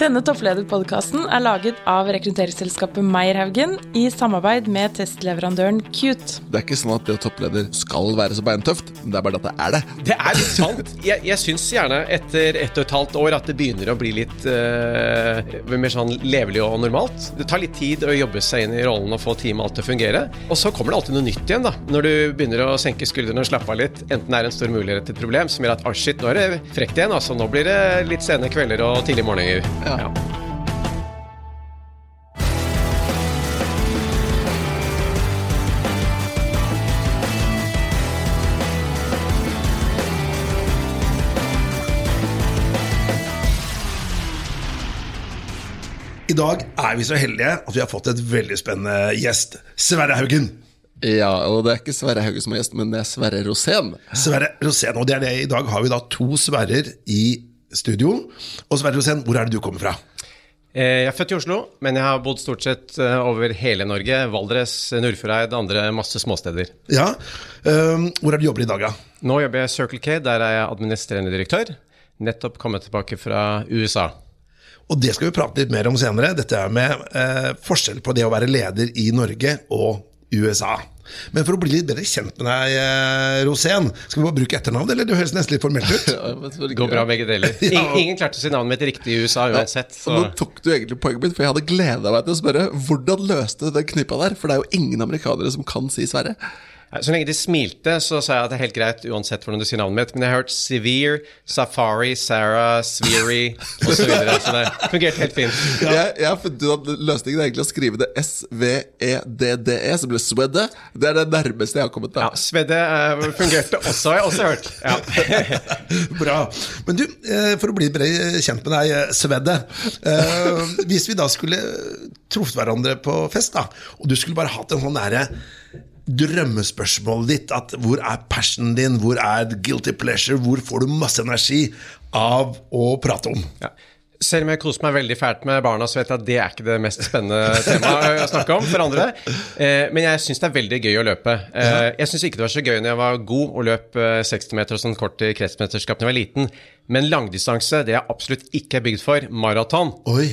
Denne topplederpodkasten er laget av rekrutteringsselskapet Meierhaugen i samarbeid med testleverandøren Cute. Det er ikke sånn at det å toppleder skal være så beintøft, det er bare at det er det. Det er litt sant. Jeg, jeg syns gjerne etter ett og et halvt år at det begynner å bli litt uh, mer sånn levelig og normalt. Det tar litt tid å jobbe seg inn i rollen og få teamet alt til å fungere. Og så kommer det alltid noe nytt igjen, da. Når du begynner å senke skuldrene og slappe av litt. Enten det er en stor mulighet til et problem som gjør at ah, shit, nå er det frekt igjen. Altså, nå blir det litt sene kvelder og tidlige morgener. Ja. Ja. I dag er vi så heldige at vi har fått et veldig spennende gjest. Sverre Haugen. Ja, og det er ikke Sverre Haugen som er gjest, men det er Sverre Rosén. Sverre Rosén, og det er det I dag har vi da to Sverrer i studio. Og Sverre Rosén, hvor er det du kommer fra? Eh, Jeg er født i Oslo, men jeg har bodd stort sett eh, over hele Norge. Valdres, Nordfjordeid, andre masse småsteder. Ja, Hvor er det du jobber i dag, da? Nå jobber jeg i Circle K, der er jeg administrerende direktør. Nettopp kommet tilbake fra USA. Og det skal vi prate litt mer om senere. Dette er med eh, forskjell på det å være leder i Norge og USA. Men for å bli litt bedre kjent med deg, eh, Rosén, skal vi bare bruke etternavn, eller? Det høres nesten litt formelt ut. Ja, Det går bra begge deler. Ja. Ingen, klarte å si navnet mitt riktig i USA uansett. Og nå tok du egentlig poenget mitt, for jeg hadde gleda meg til å spørre hvordan løste du den knipa der? For det er jo ingen amerikanere som kan si Sverre. Så lenge de smilte, så sa jeg at det er helt greit uansett hvordan du sier navnet mitt. Men jeg har hørt Severe, Safari, Sarah, Sveary osv. Så, videre, så det fungerte helt fint. Ja, ja, ja for du at løsningen er egentlig å skrive det S-V-E-D-D-E, som blir Swedde. Det er det nærmeste jeg har kommet. Ja, Da. Svedde eh, fungerte også, har jeg også hørt. Ja. Bra. Men du, eh, for å bli bedre kjent med deg, eh, Svedde. eh, Hvis vi da skulle truffet hverandre på fest, da, og du skulle bare hatt en sånn derre drømmespørsmålet ditt at Hvor er passionen din? Hvor er guilty pleasure? Hvor får du masse energi av å prate om? Ja. Selv om jeg koser meg veldig fælt med barna, så vet jeg at det er ikke det mest spennende temaet å snakke om for andre. Eh, men jeg syns det er veldig gøy å løpe. Eh, jeg syns ikke det var så gøy når jeg var god og løp eh, 60 meter og sånn kort i kretsmesterskap da jeg var liten. Men langdistanse, det jeg absolutt ikke er bygd for, maraton,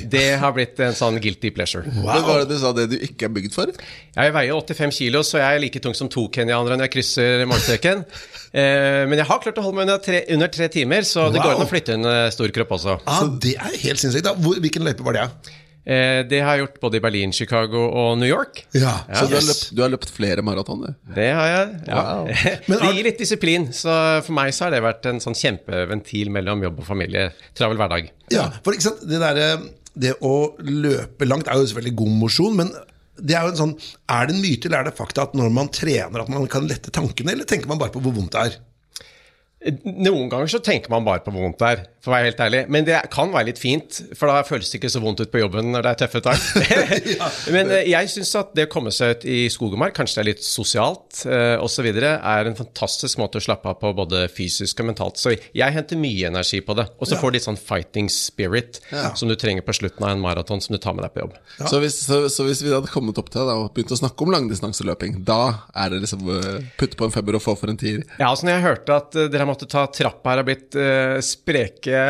det har blitt en sånn guilty pleasure. Men hva er det du sa det du ikke er bygd for? Jeg veier 85 kilo, så jeg er like tung som to kenyanere når jeg krysser målstreken. Eh, men jeg har klart å holde meg under tre, under tre timer, så det går an å flytte en eh, stor kropp også. Ah, det er helt sinnssykt. Hvilken løype var det? Eh, det har jeg gjort både i Berlin, Chicago og New York. Ja, Så du har løpt, du har løpt flere maraton, Det har jeg. Ja. Wow. det gir litt disiplin, så for meg så har det vært en sånn kjempeventil mellom jobb og familie. Travel hverdag. Ja, for ikke sant, det, der, det å løpe langt er jo selvfølgelig god mosjon, men det er sånn Er det en myte eller er det fakta at når man trener at man kan lette tankene, eller tenker man bare på hvor vondt det er? Noen ganger så tenker man bare på hvor vondt det er, for å være helt ærlig. Men det kan være litt fint, for da føles det ikke så vondt ut på jobben når det er tøffe tak. Men eh, jeg syns at det å komme seg ut i skog og mark, kanskje det er litt sosialt eh, osv., er en fantastisk måte å slappe av på både fysisk og mentalt. Så jeg henter mye energi på det. Og så får du litt sånn fighting spirit som du trenger på slutten av en maraton som du tar med deg på jobb. Så, hvis, så, så hvis vi hadde kommet opp til det og begynt å snakke om langdistanseløping, da er det liksom uh, putte på en femmer og få for en tier? Ja, altså når jeg hørte at eh, dere har måttet ta trappa her har blitt uh, spreke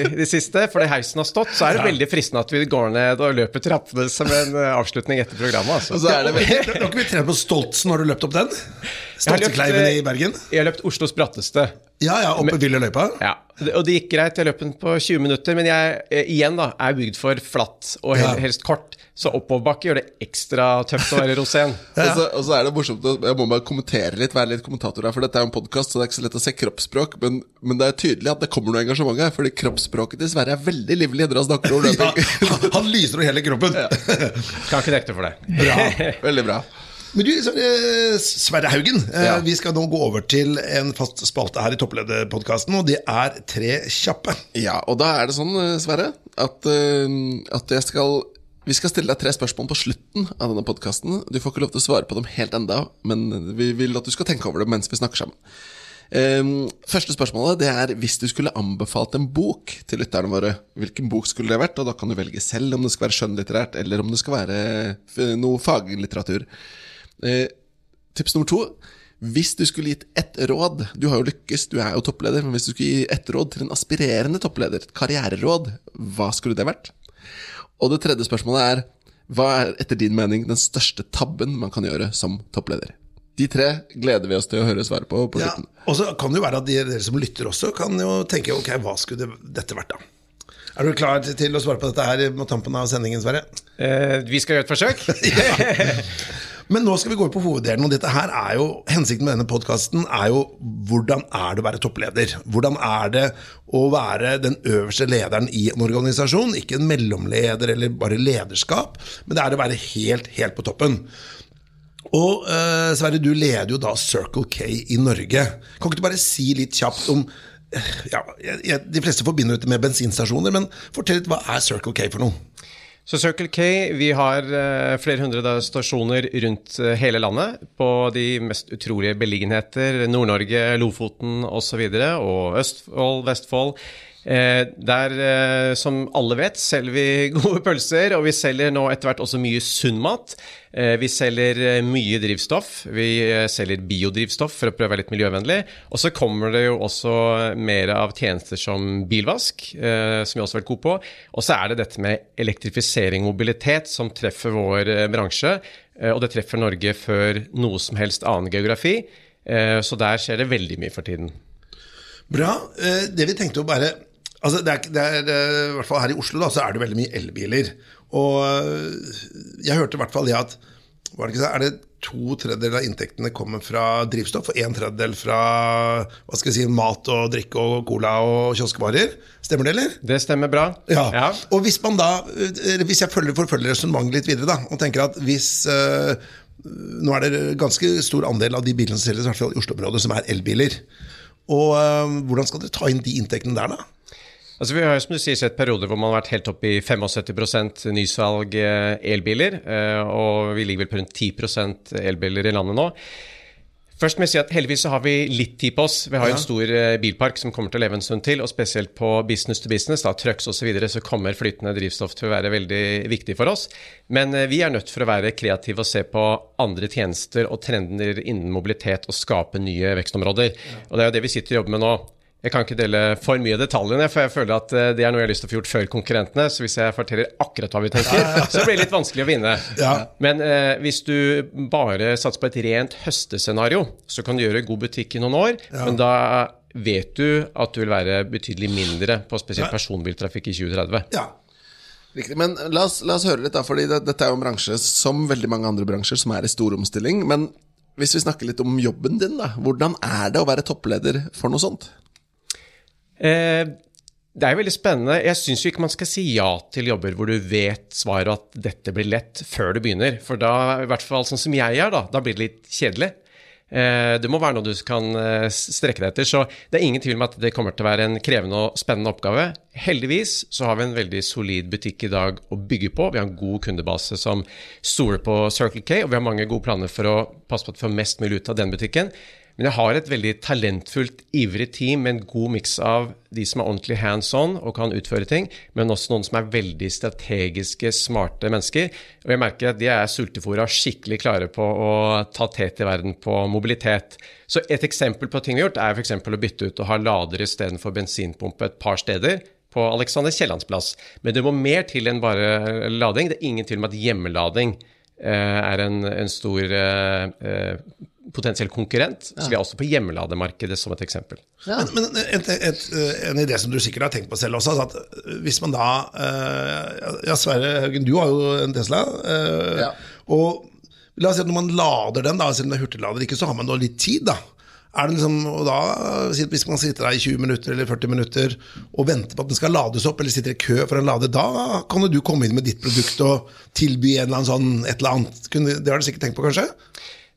i det siste, fordi heisen har stått, så er det veldig fristende at vi går ned og løper trappene som en eh, avslutning etter programmet. Og Altså. så er det vel Har ikke vi trent på Stoltsen? Har du løpt opp den? Jeg eh, i Bergen? Jeg har løpt Oslos bratteste. Ja, ja, oppe Villeløypa? Ja, og det gikk greit. Jeg løp den på 20 minutter, men jeg eh, igjen da, er bygd for flatt og hel, Ja. helst kort. Så oppoverbakke gjør det ekstra tøft å være rosen. Og så, og så er det morsomt Jeg må bare kommentere litt, være litt kommentator her, for dette er jo en podkast, så det er ikke så lett å se kroppsspråk, men, men det er tydelig at det kommer noe engasjement her, fordi kroppsspråket til Sverre er veldig livlig når han snakker om Ja, løping. han- han lyser over hele kroppen. Kan ikke nekte for det. Bra. Veldig bra. Men du, eh, Sverre Haugen, eh, Ja. vi skal nå gå over til en fast spalte her i Topplederpodkasten, og det er Tre kjappe. Ja, og da er det sånn, eh, Sverre, at, at jeg skal vi skal stille deg tre spørsmål på slutten av denne podkasten. Du får ikke lov til å svare på dem helt enda, men vi vil at du skal tenke over det mens vi snakker sammen. Ehm, første spørsmålet det er hvis du skulle anbefalt en bok til lytterne våre. Hvilken bok skulle det vært? Og da kan du velge selv om det skal være skjønnlitterært, eller om det skal være noe faglitteratur. Eh, tips nummer to. Hvis du skulle gitt ett råd Du har jo lykkes, du er jo toppleder, men hvis du skulle gi ett råd til en aspirerende toppleder, et karriereråd, hva skulle det vært? Og det tredje spørsmålet er hva er etter din mening den største tabben man kan gjøre som toppleder? De tre gleder vi oss til å høre svaret på på Ja, og så kan det jo være at de, dere som lytter også, kan jo tenke ok, hva skulle det, dette vært, da? Er du klar til- til å svare på dette her mot tampen av sendingen, Sverre? Eh, vi skal gjøre et forsøk. Men nå skal vi gå på hoveddelen, og dette her er jo hensikten med denne podkasten er jo hvordan er det å være toppleder? Hvordan er det å være den øverste lederen i en organisasjon? Ikke en mellomleder eller bare lederskap, men det er å være helt, helt på toppen. Og eh, Sverre, du leder jo da Circle K i Norge. Kan ikke du bare si litt kjapt om eh, ja, jeg, De fleste forbinder dette med bensinstasjoner, men fortell litt, hva er Circle K for noe? Så Circle K, vi har eh, flere hundre stasjoner rundt eh, hele landet på de mest utrolige beliggenheter. Nord-Norge, Lofoten osv. Og, så videre, og Østfold, Vestfold. Eh, der, eh, som alle vet, selger vi gode pølser, og vi selger nå etter hvert også mye sunn mat. Eh, vi selger mye drivstoff. Vi selger biodrivstoff for å prøve å være litt miljøvennlig. Og så kommer det jo også mer av tjenester som bilvask, som vi også har vært gode på. Og så er det dette med elektrifisering og mobilitet som treffer vår bransje. og det treffer Norge før noe som helst annen geografi. Så der skjer det veldig mye for tiden. Bra. Det vi tenkte å bare Altså det er, det er, I hvert fall her i Oslo da, så er det veldig mye elbiler. Og eh, jeg hørte i hvert fall det at var det ikke så, Er det to tredjedeler av inntektene kommer fra drivstoff, og en tredjedel fra hva skal jeg si, mat og drikke og cola og kioskvarer? Stemmer det, eller? Det stemmer bra. Ja. Og hvis man da Hvis jeg følger, forfølger resonnementet litt videre, da, og tenker at hvis øh, Nå er det ganske stor andel av de bilene som selges, i hvert fall i Oslo-området, som er elbiler. Og øh, hvordan skal dere ta inn de inntektene der, da? Altså Vi har jo som du sier sett perioder hvor man har vært helt oppe i 75% nysalg eh, elbiler, eh, og vi ligger vel på rundt 10% elbiler i landet nå. Først må jeg si at Heldigvis så har vi litt tid på oss. Vi har jo en stor eh, bilpark som kommer til å leve en stund til. og Spesielt på business to business, da, trucks osv., så, videre, så kommer flytende drivstoff til å være veldig viktig for oss. Men vi er nødt for å være kreative og se på andre tjenester og trender innen mobilitet og skape nye vekstområder. Og Det er jo det vi sitter og jobber med nå. Jeg kan ikke dele for mye detaljene, for jeg føler at eh, det er noe jeg har lyst til å få gjort før konkurrentene. Så hvis jeg forteller akkurat hva vi tenker, så blir det litt vanskelig å vinne. Ja. Men eh, hvis du bare satser på et rent høstescenario, så kan du gjøre god butikk i noen år, men da vet du at du vil være betydelig mindre på spesielt personbiltrafikk i 2030. Ja. Riktig, men la oss, la oss høre litt, da, fordi det, dette er jo en bransje som veldig mange andre bransjer som er i stor omstilling. Men hvis vi snakker litt om jobben din, da. Hvordan er det å være toppleder for noe sånt? Eh, det er veldig spennende. Jeg syns ikke man skal si ja til jobber hvor du vet svaret at dette blir lett før du begynner. For da, i hvert fall sånn som jeg er, da, da blir det litt kjedelig. Eh, det må være noe du kan eh, strekke deg etter. Så det er ingen tvil om at det kommer til å være en krevende og spennende oppgave. Heldigvis så har vi en veldig solid butikk i dag å bygge på. Vi har en god kundebase som stoler på Circle K, og vi har mange gode planer for å passe på at vi får mest mulig ut av den butikken. Men jeg har et veldig talentfullt, ivrig team med en god miks av de som er ordentlig hands on og kan utføre ting, men også noen som er veldig strategiske, smarte mennesker. Og jeg merker at de er sultefòra skikkelig klare på å ta tet i verden på mobilitet. Så et eksempel på ting vi har gjort, er f.eks. å bytte ut og ha lader istedenfor bensinpumpe et par steder på Alexander Kiellands plass. Men det må mer til enn bare lading. Det er ingen tvil om at hjemmelading eh, er en, en stor eh, eh, potensiell konkurrent. Så vi er også på hjemmelademarkedet som et eksempel. Men, men et, et, en idé som du sikkert har tenkt på selv også, altså at hvis man da eh, Ja, Sverre Haugen, du har jo en Tesla. eh, Ja. Og la oss si at når man lader den, da, selv om det er hurtiglader ikke, så har man da litt tid, da. Er det liksom, og da, Hvis man sitter der i 20 minutter eller 40 minutter og venter på at den skal lades opp, eller sitter i kø for en lade, da kan jo du komme inn med ditt produkt og tilby en eller annen sånn, et eller annet. Det har du sikkert tenkt på, kanskje?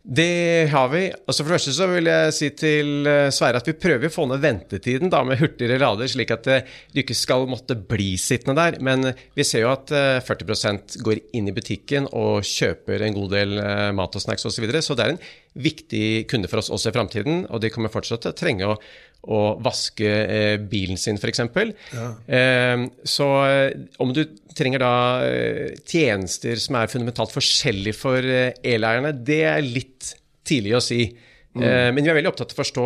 Det har vi. Altså For det første så vil jeg si til eh, Sverre at vi prøver å få ned ventetiden da med hurtigere lader, slik at eh, du ikke skal måtte bli sittende der. Men vi ser jo at eh, 40% går inn i butikken og kjøper en god del eh, mat og snacks osv. Så, videre. så det er en viktig kunde for oss også i framtiden, og de kommer fortsatt til å trenge å å vaske eh, bilen sin, f.eks. Eh, så eh, om du trenger da tjenester som er fundamentalt forskjellige for eh, eleierne, det er litt tidlig å si. Mm. men vi er veldig opptatt av å forstå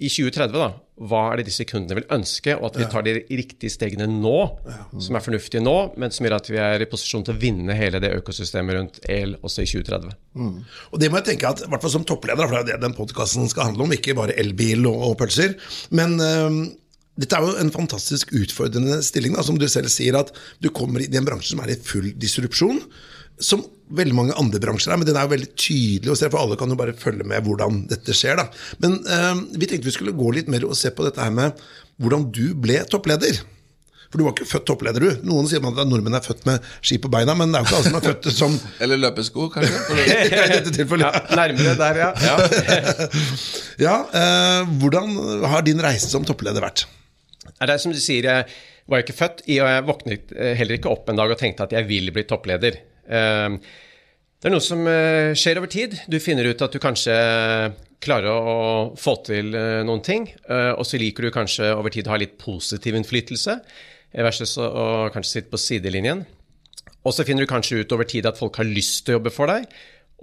i 2030 da, hva er det disse kundene vil ønske, og at vi tar de riktige stegene nå, som er fornuftige nå, men som gjør at vi er i posisjon til å vinne hele det økosystemet rundt el også i 2030. Og det må jeg tenke at, hvert fall som toppleder, for det er det den podkasten skal handle om, ikke bare elbil og, og pølser. Men øhm, dette er jo en fantastisk utfordrende stilling, da, som du selv sier, at du kommer i en bransje som er i full disrupsjon. Som veldig mange andre bransjer er, men den er jo veldig tydelig å se, for alle kan jo bare følge med hvordan dette skjer. da. Men eh, vi tenkte vi skulle gå litt mer og se på dette her med hvordan du ble toppleder. For du var ikke født toppleder, du. Noen sier man at nordmenn er født med ski på beina, men det er jo ikke alle som er født som Eller løpesko, kanskje? I dette tilfellet. Ja, nærmere der, ja. ja. Ja, eh, Hvordan har din reise som toppleder vært? Det er som du sier, jeg var ikke født i, og jeg våknet eh, heller ikke opp en dag og tenkte at jeg vil bli toppleder. Eh, Det er noe som eh, skjer over tid. Du finner ut at du kanskje klarer å få til eh, noen ting, eh, og så liker du kanskje over tid å ha litt positiv innflytelse, versus å kanskje sitte på sidelinjen. Og så finner du kanskje ut over tid at folk har lyst til å jobbe for deg.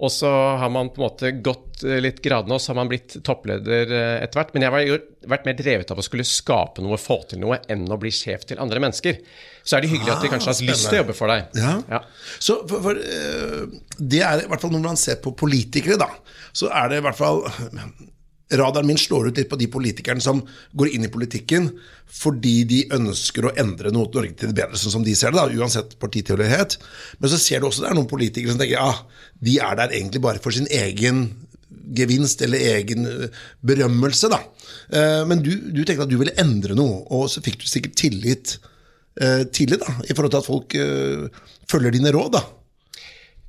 Og så har man på en måte gått eh, litt gradene, og så har man blitt toppleder eh, etter hvert. Men jeg har vært mer drevet av å skulle skape noe, få til noe, enn å bli sjef til andre mennesker. Så er det hyggelig at de kanskje har spennende. lyst til å jobbe for deg. Ja. Ja. Så for, for eh, det er i hvert fall når man ser på politikere, da, så er det i hvert fall Radaren min slår ut litt på de politikerne som går inn i politikken fordi de ønsker å endre noe Norge til det bedre, sånn som de ser det, da, uansett partitilhørighet. Men så ser du også det er noen politikere som tenker ja, de er der egentlig bare for sin egen gevinst eller egen eh, berømmelse. da. Eh, Men du, du tenkte at du ville endre noe, og så fikk du sikkert tillit eh, tidlig da, i forhold til at folk eh, følger dine råd. da.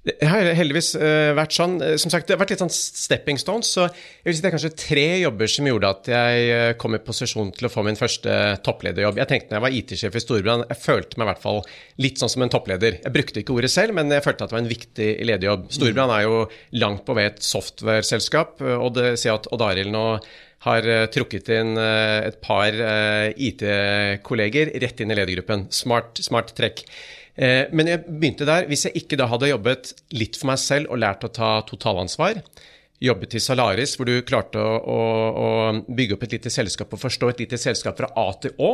Det har heldigvis eh, vært sånn. Eh, Som sagt, det har vært litt sånn stepping stones. Så jeg vil si det er kanskje tre jobber som gjorde at jeg eh, kom i posisjon til å få min første topplederjobb. Jeg tenkte når jeg var IT-sjef i Storbrann, jeg følte meg i hvert fall litt sånn som en toppleder. Jeg brukte ikke ordet selv, men jeg følte at det var en viktig lederjobb. Storbrann er jo langt på vei et software-selskap, og det sier at Odd Arild nå har eh, trukket inn eh, et par eh, IT-kolleger rett inn i ledergruppen. Smart, smart trekk. Men jeg begynte der. Hvis jeg ikke da hadde jobbet litt for meg selv og lært å ta totalansvar, jobbet i Salaris, hvor du klarte å, å, å bygge opp et lite selskap og forstå et lite selskap fra A til Å,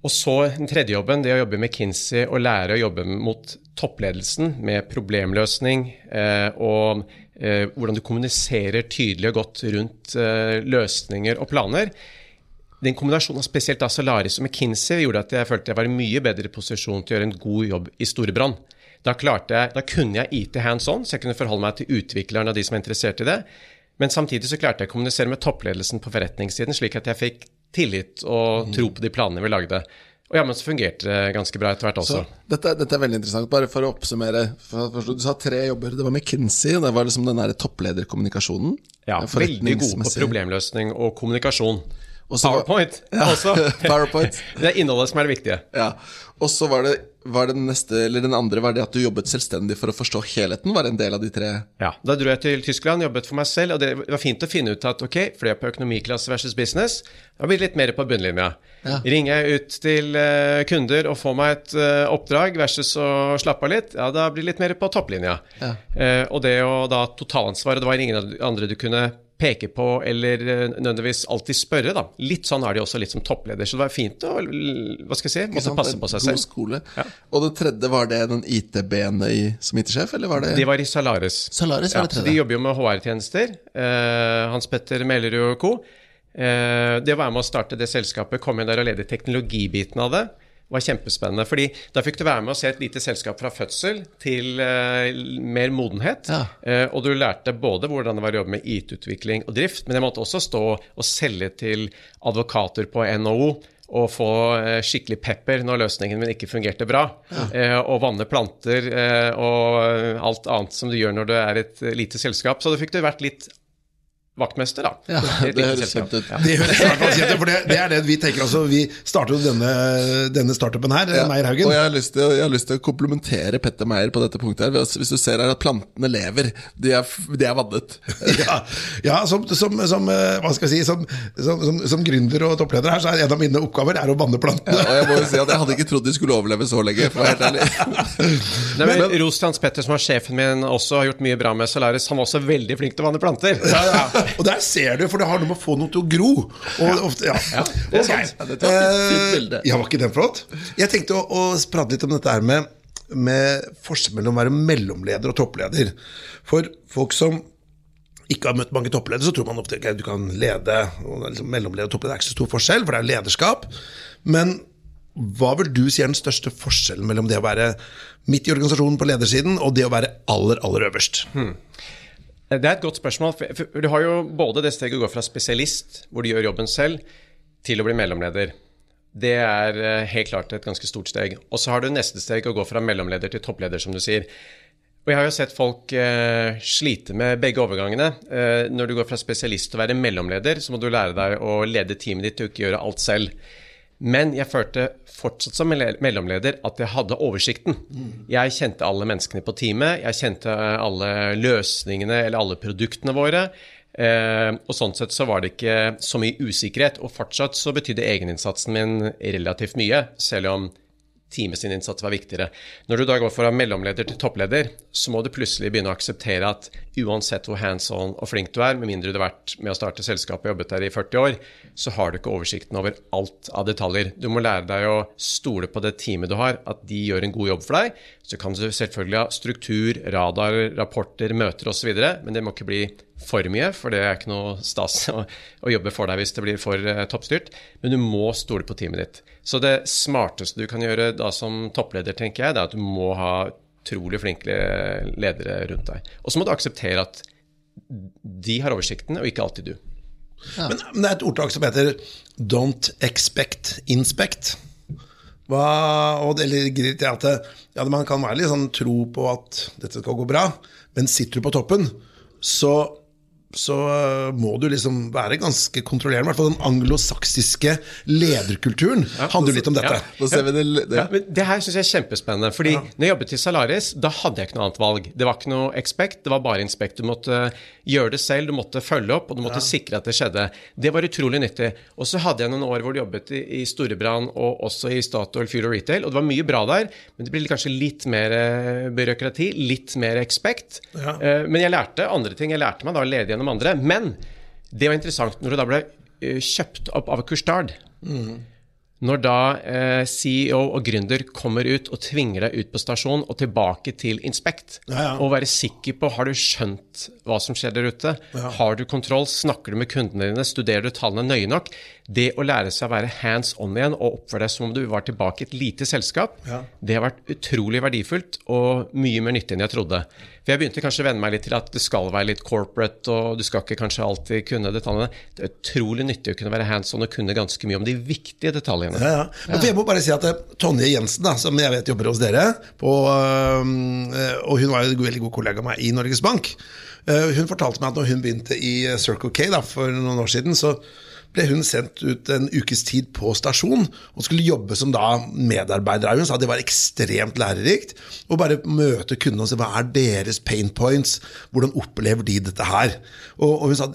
og så den tredje jobben, det å jobbe med Kinsey og lære å jobbe mot toppledelsen med problemløsning eh, og eh, hvordan du kommuniserer tydelig og godt rundt eh, løsninger og planer. Den kombinasjonen av spesielt da Solaris og McKinsey gjorde at jeg følte jeg var i mye bedre posisjon til å gjøre en god jobb i Storebrand. Da, da kunne jeg IT hands on, så jeg kunne forholde meg til utviklerne og de som er interessert i det. Men samtidig så klarte jeg å kommunisere med toppledelsen på forretningssiden, slik at jeg fikk tillit og tro på de planene vi lagde. Og ja, men så fungerte det ganske bra etter hvert også. Så dette, dette er veldig interessant. Bare for å oppsummere. For, du sa tre jobber. Det var McKinsey, det var liksom den der topplederkommunikasjonen. Ja, veldig god på problemløsning og kommunikasjon. Også var- PowerPoint Ja, også. PowerPoint. Det er innholdet som er det viktige. Ja. Og så var det, var det den neste, eller den andre var det at du jobbet selvstendig for å forstå helheten. Var det en del av de tre? Ja, Da dro jeg til Tyskland, jobbet for meg selv, og det var fint å finne ut at ok, fløy jeg på økonomiklasse versus business, da blir det litt mer på bunnlinja. Ja. Ringer jeg ut til uh, kunder og får meg et uh, oppdrag versus å slappe av litt, ja, da blir det litt mer på topplinja. Ja. Uh, og det å da totalansvaret, det var ingen andre du kunne peke på eller eh, nødvendigvis alltid spørre, da. Litt sånn er de også litt som toppleder, så det var fint å, hva skal jeg si, måtte passe på seg God selv. skole. Ja. Og det tredje, var det den IT-benet i- som IT-sjef, eller var det De var i Salaris. Salaris Ja, var det så de jobber jo med HR-tjenester. Eh, Hans Petter Mellerud og co. Eh, det å være med å starte det selskapet, komme inn der og lede teknologibiten av det, var kjempespennende. fordi da fikk du være med å se et lite selskap fra fødsel til uh, mer modenhet. Ja. Uh, og du lærte både hvordan det var å jobbe med IT-utvikling og drift, men jeg måtte også stå og selge til advokater på NHO. Og få eh, skikkelig pepper når løsningen min ikke fungerte bra. Eh, og vanne planter eh, og alt annet som du gjør når du er et lite selskap. Så da fikk du vært litt vaktmester, da. Ja, det høres kjent ut. Ja. Det høres kjent ut, for det, det er det vi tenker. Altså, vi starter jo denne, denne startupen her, Ja, Meyer Og jeg har, lyst til, har lyst til å komplimentere Petter Meyer på dette punktet. her Hvis du ser her at plantene lever, de er, de er vannet. Ja, ja som, som, som, eh, hva skal jeg si, som, som, som, som gründer og toppleder her, så er en av mine oppgaver er å vanne plantene. Ja, og jeg må jo si at jeg hadde ikke trodd de skulle overleve så lenge, for å være helt ærlig. Nei, men Ros til Hans Petter, som er sjefen min, også har gjort mye bra med Solaris. Han var også veldig flink til å vanne planter. Ja, ja. Og der ser du, for det har noe med å få noe til å gro. Og ofte, ja. det er sant. Ja, det var Eh. Ja, var ikke den flott? Jeg tenkte å, å prate litt om dette her med, med forskjell mellom å være mellomleder og toppleder. For folk som ikke har møtt mange toppledere, så tror man ofte at du kan lede. og liksom Mellomleder og toppleder er ikke så stor forskjell, for det er lederskap. Men hva vil du si er den største forskjellen mellom det å være midt i organisasjonen på ledersiden, og det å være aller, aller øverst? Det er et godt spørsmål. for Du har jo både det steget å gå fra spesialist, hvor du gjør jobben selv, til å bli mellomleder. Det er eh, helt klart et ganske stort steg. Og så har du neste steg å gå fra mellomleder til toppleder, som du sier. Og jeg har jo sett folk eh, slite med begge overgangene. Eh, når du går fra spesialist til å være mellomleder, så må du lære deg å lede teamet ditt og ikke gjøre alt selv. Men jeg følte fortsatt som mellomleder at jeg hadde oversikten. Jeg kjente alle menneskene på teamet, jeg kjente alle løsningene eller alle produktene våre. Eh, og sånn sett så var det ikke så mye usikkerhet. Og fortsatt så betydde egeninnsatsen min relativt mye, selv om teamet sin innsats var viktigere. Når du da går fra mellomleder til toppleder, så må du plutselig begynne å akseptere at uansett hvor hands on og flink du er, med mindre du har vært med å starte selskapet og jobbet der i 40 år, så har du ikke oversikten over alt av detaljer. Du må lære deg å stole på det teamet du har, at de gjør en god jobb for deg. Så kan du selvfølgelig ha struktur, radar, rapporter, møter osv., men det må ikke bli for mye, for det er ikke noe stas å, å jobbe for deg hvis det blir for eh, toppstyrt. Men du må stole på teamet ditt. Så det smarteste du kan gjøre da som toppleder, tenker jeg, det er at du må ha utrolig flinke ledere rundt deg. Og så må du akseptere at de har oversikten, og ikke alltid du. Men, men det er et ordtak som heter 'don't expect, inspect'. Hva, og det ligger i at ja, man kan være litt sånn tro på at dette skal gå bra, men sitter du på toppen, så, så øh, må du liksom være ganske kontrollerende. I hvert fall den anglosaksiske lederkulturen handler jo litt om dette. Ja. Ser vi det, det. Ja, men det her syns jeg er kjempespennende. fordi når jeg jobbet i Salaris, da hadde jeg ikke noe annet valg. Det var ikke noe expect, det var bare inspect. Du måtte gjøre det selv, du måtte følge opp, og du måtte sikre at det skjedde. Det var utrolig nyttig. Og så hadde jeg noen år hvor du jobbet i, i Storebrand og også i Statoil Fuel og Retail, og det var mye bra der, men det ble kanskje litt mer eh, byråkrati, litt mer expect. Ja. Eh, Men jeg lærte andre ting. Jeg lærte meg da å lede gjennom andre. Men det var interessant når det da ble eh, kjøpt opp av Kurstard. Mm. Når da eh, CEO og gründer kommer ut og tvinger deg ut på stasjon og tilbake til Inspect, Ja, ja. og være sikker på har du skjønt hva som skjer der ute, har du kontroll, snakker du med kundene dine, studerer du tallene nøye nok, det å lære seg å være hands on igjen og oppføre deg som om du var tilbake i et lite selskap, Ja. det har vært utrolig verdifullt og mye mer nyttig enn jeg trodde. For jeg begynte kanskje å venne meg litt til at det skal være litt corporate, og du skal ikke kanskje alltid kunne detaljene. Det er utrolig nyttig å kunne være hands on og kunne ganske mye om de viktige detaljene. Ja, ja. Men jeg må bare si at eh, Tonje Jensen, da, som jeg vet jobber hos dere, på, øh, og hun var jo en veldig god kollega av meg i Norges Bank, øh, hun fortalte meg at når hun begynte i eh, Circle K da, for noen år siden, så ble hun sendt ut en ukes tid på stasjon og skulle jobbe som da medarbeider. Hun sa det var ekstremt lærerikt å bare møte kundene og se hva er deres pain points, hvordan opplever de dette her. Og, og hun sa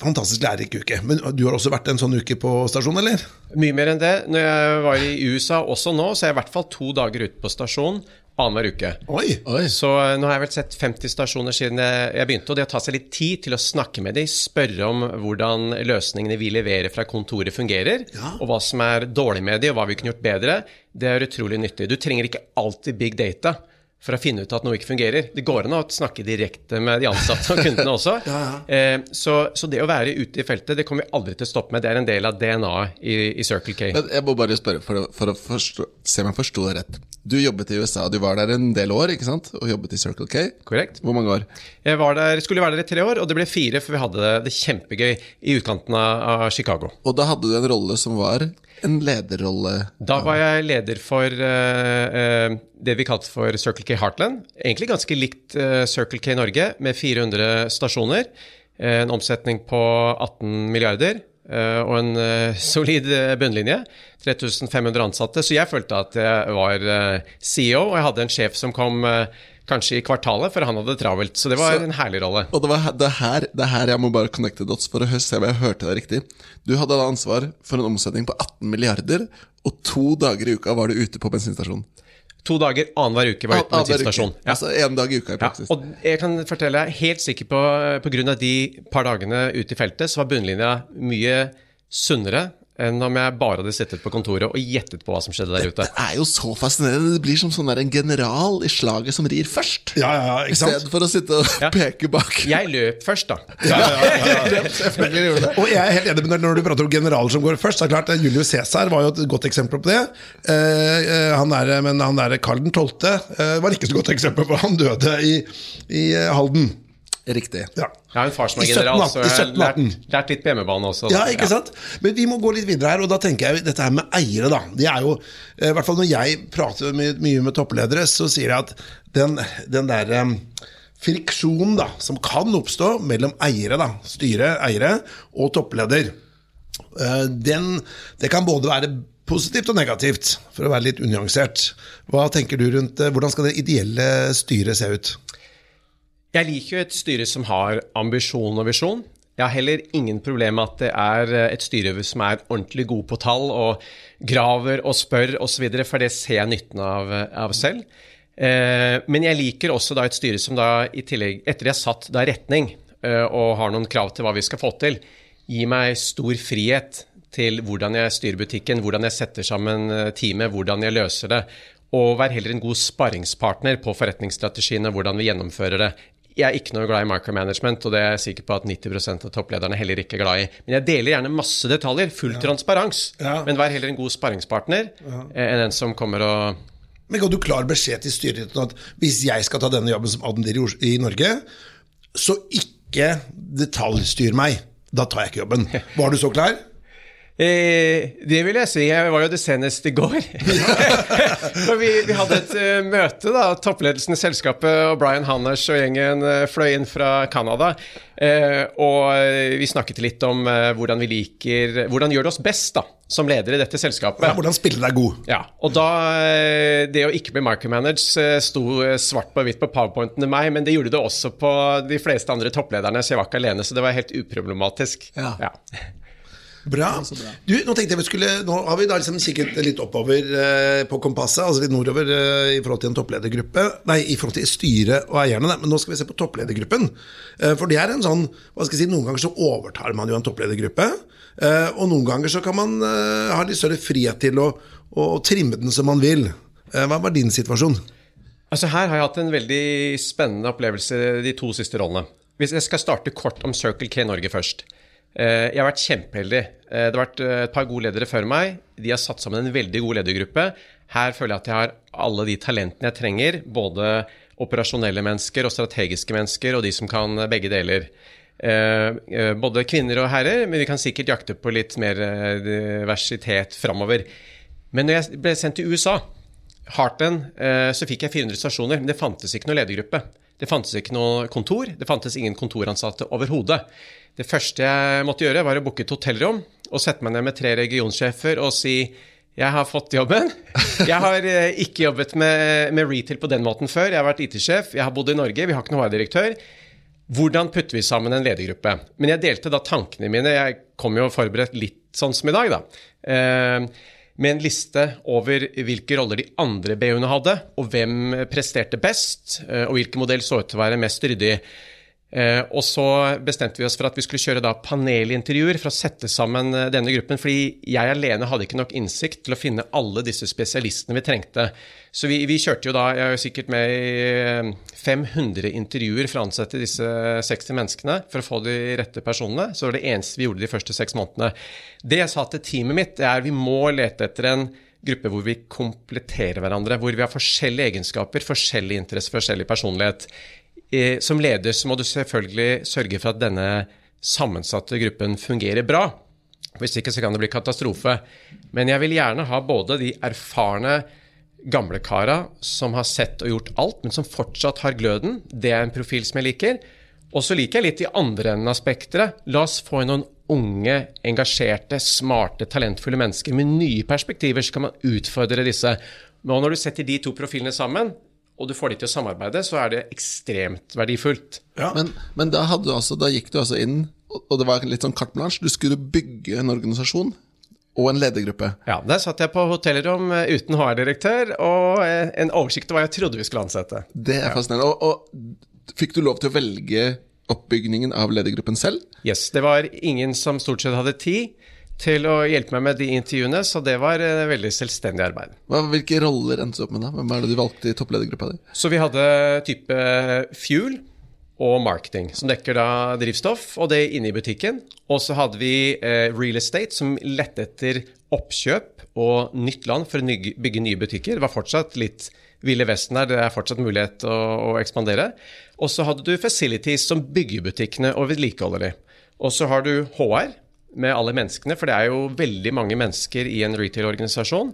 fantastisk lærerik uke. Men du har også vært en sånn uke på stasjon, eller? Mye mer enn det. Når jeg var i USA også nå, så er jeg i hvert fall to dager ute på stasjon annenhver uke. Oi! Oi. Så eh, nå har jeg vel sett 50 stasjoner siden jeg jeg begynte, og det å ta seg litt tid til å snakke med dem, spørre om hvordan løsningene vi leverer fra kontoret fungerer, Ja. og hva som er dårlig med dem, og hva vi kunne gjort bedre, det er utrolig nyttig. Du trenger ikke alltid big data for å finne ut at noe ikke fungerer. Det går an å snakke direkte med de ansatte og kundene også. Eh, så, så det å være ute i feltet, det kommer vi aldri til å stoppe med. Det er en del av DNA-et i, i Circle K. Men jeg må bare spørre for å, for å forstå, se om jeg forsto det rett. Du jobbet i USA, du var der en del år, ikke sant? Og jobbet i Circle K. Korrekt? Hvor mange år? Jeg var der, skulle være der i tre år, og det ble fire, for vi hadde det, det kjempegøy i utkanten av, av Chicago. Og da hadde du en rolle som var en lederrolle. Da var jeg leder for uh, det vi kalte for Circle K Heartland. Egentlig ganske likt uh, Circle K Norge, med 400 stasjoner. en omsetning på 18 milliarder. og en solid bunnlinje. 3500 ansatte. Så jeg følte at jeg var CEO, og jeg hadde en sjef som kom eh, kanskje i kvartalet, for han hadde det travelt. Så det var Så- en herlig rolle. Og det, var det, er her, det er her jeg må bare connecte dots for å se om jeg hørte det riktig. Du hadde da ansvar for en omsetning på 18 milliarder, og to dager i uka var du ute på bensinstasjonen. To dager annenhver uke var ute på bensinstasjonen. bensinstasjon. Ja. Altså én dag i uka i Ja, praksis. og jeg kan fortelle deg, helt sikker på på grunn av de par dagene ute i feltet, så var bunnlinja mye sunnere enn om jeg bare hadde sittet på kontoret og gjettet på hva som skjedde der ute. Det er jo så fascinerende. Det blir som sånn der en general i slaget som rir først. Ja, ja, ja, I ikke sant? stedet for å sitte og Ja. peke bak. Jeg løp først, da. Ja, ja, det. Og jeg er helt enig med deg når du prater om generaler som går først. Det er klart, Julius Cæsar var jo et godt eksempel på det. Eh, eh, han er, men han der Karl 12. Eh, var ikke så godt eksempel på Han døde i, i eh, Halden. Riktig. Ja. Jeg har en far som er I general, 1718, så jeg har lært, lært litt på hjemmebane også. da. Ja, ikke sant? Men vi må gå litt videre her, og da tenker jeg dette her med eiere, da. Det er jo, eh, i hvert fall når jeg prater my mye med toppledere, så sier jeg at den, den der eh, friksjonen da, som kan oppstå mellom eiere, da, styre, eiere, og toppleder, eh, den, det kan både være positivt og negativt, for å være litt unyansert. Hva tenker du rundt, eh, hvordan skal det ideelle styret se ut? Jeg liker jo et styre som har ambisjon og visjon. Jeg har heller ingen problem med at det er eh, et styre som er ordentlig god på tall og graver og spør osv., for det ser jeg nytten av, av selv. Eh, men jeg liker også da et styre som da i tillegg, etter de har satt da retning eh, og har noen krav til hva vi skal få til, gir meg stor frihet til hvordan jeg styrer butikken, hvordan jeg setter sammen eh, teamet, hvordan jeg løser det. Og være heller en god sparringspartner på forretningsstrategiene, hvordan vi gjennomfører det. Jeg er ikke noe glad i micromanagement, og det er jeg sikker på at 90% av topplederne heller ikke er glad i. Men jeg deler gjerne masse detaljer, full transparens. Ja. Men vær heller en god sparringspartner ja. enn en som kommer og Men ga du klar beskjed til styret at hvis jeg skal ta denne jobben som Os- i Norge, så ikke detaljstyr meg. Da tar jeg ikke jobben. Var du så klar? Eh, det vil jeg si. Jeg var jo det senest i går. Vi, vi hadde et eh, møte, da. Toppledelsen i selskapet og Brian Hanners og gjengen eh, fløy inn fra Canada. Og vi snakket litt om hvordan vi liker Hvordan gjør det oss best da, som ledere i dette selskapet. Ja, hvordan spille deg god? Ja, og da Det å ikke bli micromanaged sto svart på hvitt på powerpointen til meg, men det gjorde det også på de fleste andre topplederne, så jeg var ikke alene. Så det var helt uproblematisk. Ja. Ja. Bra. Du, nå tenkte jeg vi skulle Nå har vi da liksom kikket litt oppover eh, på kompasset, altså litt nordover eh, i forhold til en toppledergruppe. Nei, i forhold til styret og eierne, men nå skal vi se på toppledergruppen. Eh, for det er en sånn Hva skal jeg si, Noen ganger så overtar man jo en toppledergruppe. Eh, og noen ganger så kan man eh, ha litt større frihet til å, å trimme den som man vil. Eh, hva var din situasjon? Altså Her har jeg hatt en veldig spennende opplevelse de to siste rollene. Hvis jeg skal starte kort om Circle K Norge først. Eh, Jeg har vært kjempeheldig. Eh, Det har vært eh, et par gode ledere før meg. De har satt sammen en veldig god ledergruppe. Her føler jeg at jeg har alle de talentene jeg trenger. Både operasjonelle mennesker og strategiske mennesker, og de som kan begge deler. Både kvinner og herrer, men vi kan sikkert jakte på litt mer diversitet framover. Men når jeg ble sendt til USA, Heartland, så fikk jeg 400 stasjoner, men det fantes ikke noe ledergruppe. Det fantes ikke noe kontor, det fantes ingen kontoransatte overhodet. Det første jeg måtte gjøre, var å booke et hotellrom og sette meg ned med tre regionsjefer og si jeg har fått jobben. Jeg har eh, ikke jobbet med, med retail på den måten før. Jeg har vært IT-sjef, jeg har bodd i Norge, vi har ikke noen HR-direktør. Hvordan putter vi sammen en ledergruppe? Men jeg delte da tankene mine. Jeg kom jo forberedt litt sånn som i dag, da. Eh, med en liste over hvilke roller de andre BU-ene hadde, og hvem presterte best, eh, og hvilken modell så ut til å være mest ryddig. Eh, og så bestemte vi oss for at vi skulle kjøre da panelintervjuer for å sette sammen eh, denne gruppen, fordi jeg alene hadde ikke nok innsikt til å finne alle disse spesialistene vi trengte. Så vi, vi kjørte jo da, jeg jo sikkert med i eh, 500 intervjuer for å ansette disse 60 menneskene for å få de rette personene. Så det var det eneste vi gjorde de første seks månedene. Det jeg sa til teamet mitt, er vi må lete etter en gruppe hvor vi kompletterer hverandre, hvor vi har forskjellige egenskaper, forskjellig interesse, forskjellig personlighet. Som leder så må du selvfølgelig sørge for at denne sammensatte gruppen fungerer bra. Hvis ikke så kan det bli katastrofe. Men jeg vil gjerne ha både de erfarne gamle kara som har sett og gjort alt, men som fortsatt har gløden. Det er en profil som jeg liker. Og så liker jeg litt de andre enden av spekteret. La oss få noen unge, engasjerte, smarte, talentfulle mennesker med nye perspektiver, så kan man utfordre disse. Men når du setter de to profilene sammen, og du får de til å samarbeide, så er det ekstremt verdifullt. Ja. Men, men da, hadde du altså, da gikk du altså inn, og og det var litt sånn carte blanche. Du skulle bygge en organisasjon og en ledergruppe. Ja, Der satt jeg på hotellrom eh, uten HR-direktør og eh, en oversikt over hva jeg trodde vi skulle ansette. Det er fascinerende. Og, og fikk du lov til å velge oppbygningen av ledergruppen selv? Yes, Det var ingen som stort sett hadde tid til å hjelpe meg med de intervjuene, så det var eh, veldig selvstendig arbeid. Hvilke roller endte du opp med da? Hvem er det du valgte i toppledergruppa di? Så vi hadde type fuel og marketing, som dekker da drivstoff, og det inne i butikken. Og så hadde vi eh, real estate, som lette etter oppkjøp og nytt land for å bygge nye butikker. Det var fortsatt litt Ville Vesten her, det er fortsatt mulighet å, å ekspandere. Og så hadde du facilities som bygger butikkene og vedlikeholder de. Og så har du HR med alle menneskene, for det er jo veldig mange mennesker i en retail-organisasjon.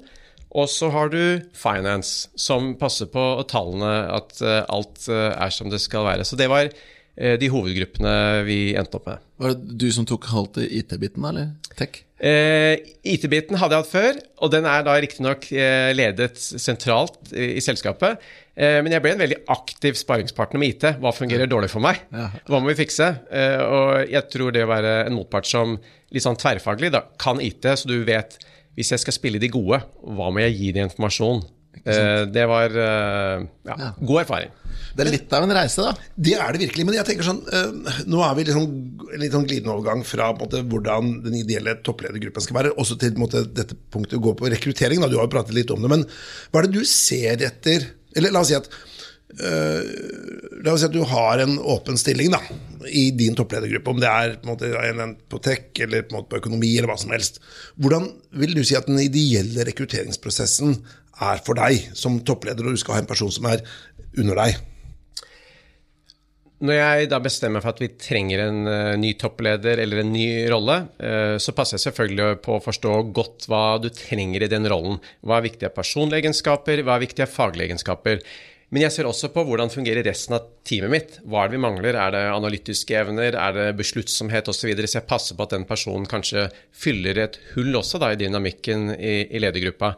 Og så har du finance, som passer på tallene, at uh, alt uh, er som det skal være. Så det var de hovedgruppene vi endte opp med. Var det du som tok halvt IT-biten, eller tech? IT-biten hadde jeg hatt før, og den er da riktignok uh, ledet sentralt i, i selskapet. men jeg ble en veldig aktiv sparingspartner med IT. Hva fungerer dårlig for meg? Hva må vi fikse? og jeg tror det å være en motpart som litt sånn tverrfaglig da, kan IT, så du vet hvis jeg skal spille de gode, hva må jeg gi de informasjon? Eh, det var eh, ja, ja. god erfaring. Det er litt av en reise, da. Det er det virkelig. Men jeg tenker sånn, uh, nå er vi liksom, litt sånn glidende overgang fra måte, hvordan den ideelle toppledergruppen skal være, også til måte, dette punktet å gå på rekruttering. Da. Du har jo pratet litt om det. Men hva er det du ser etter Eller la oss si at Uh, la oss si at du har en åpen stilling da, i din toppledergruppe, om det er på, måte, på tech eller på, på, økonomi eller hva som helst. Hvordan vil du si at den ideelle rekrutteringsprosessen er for deg som toppleder, og du skal ha en person som er under deg? Når jeg da bestemmer for at vi trenger en uh, ny toppleder eller en ny rolle, uh, så passer jeg selvfølgelig på å forstå godt hva du trenger i den rollen. Hva er viktige personlige egenskaper, hva er viktige faglige egenskaper. Men jeg ser også på hvordan fungerer resten av teamet mitt. Hva er det vi mangler? Er det analytiske evner? Er det besluttsomhet osv.? Så, videre? så jeg passer på at den personen kanskje fyller et hull også da, i dynamikken i, i ledergruppa.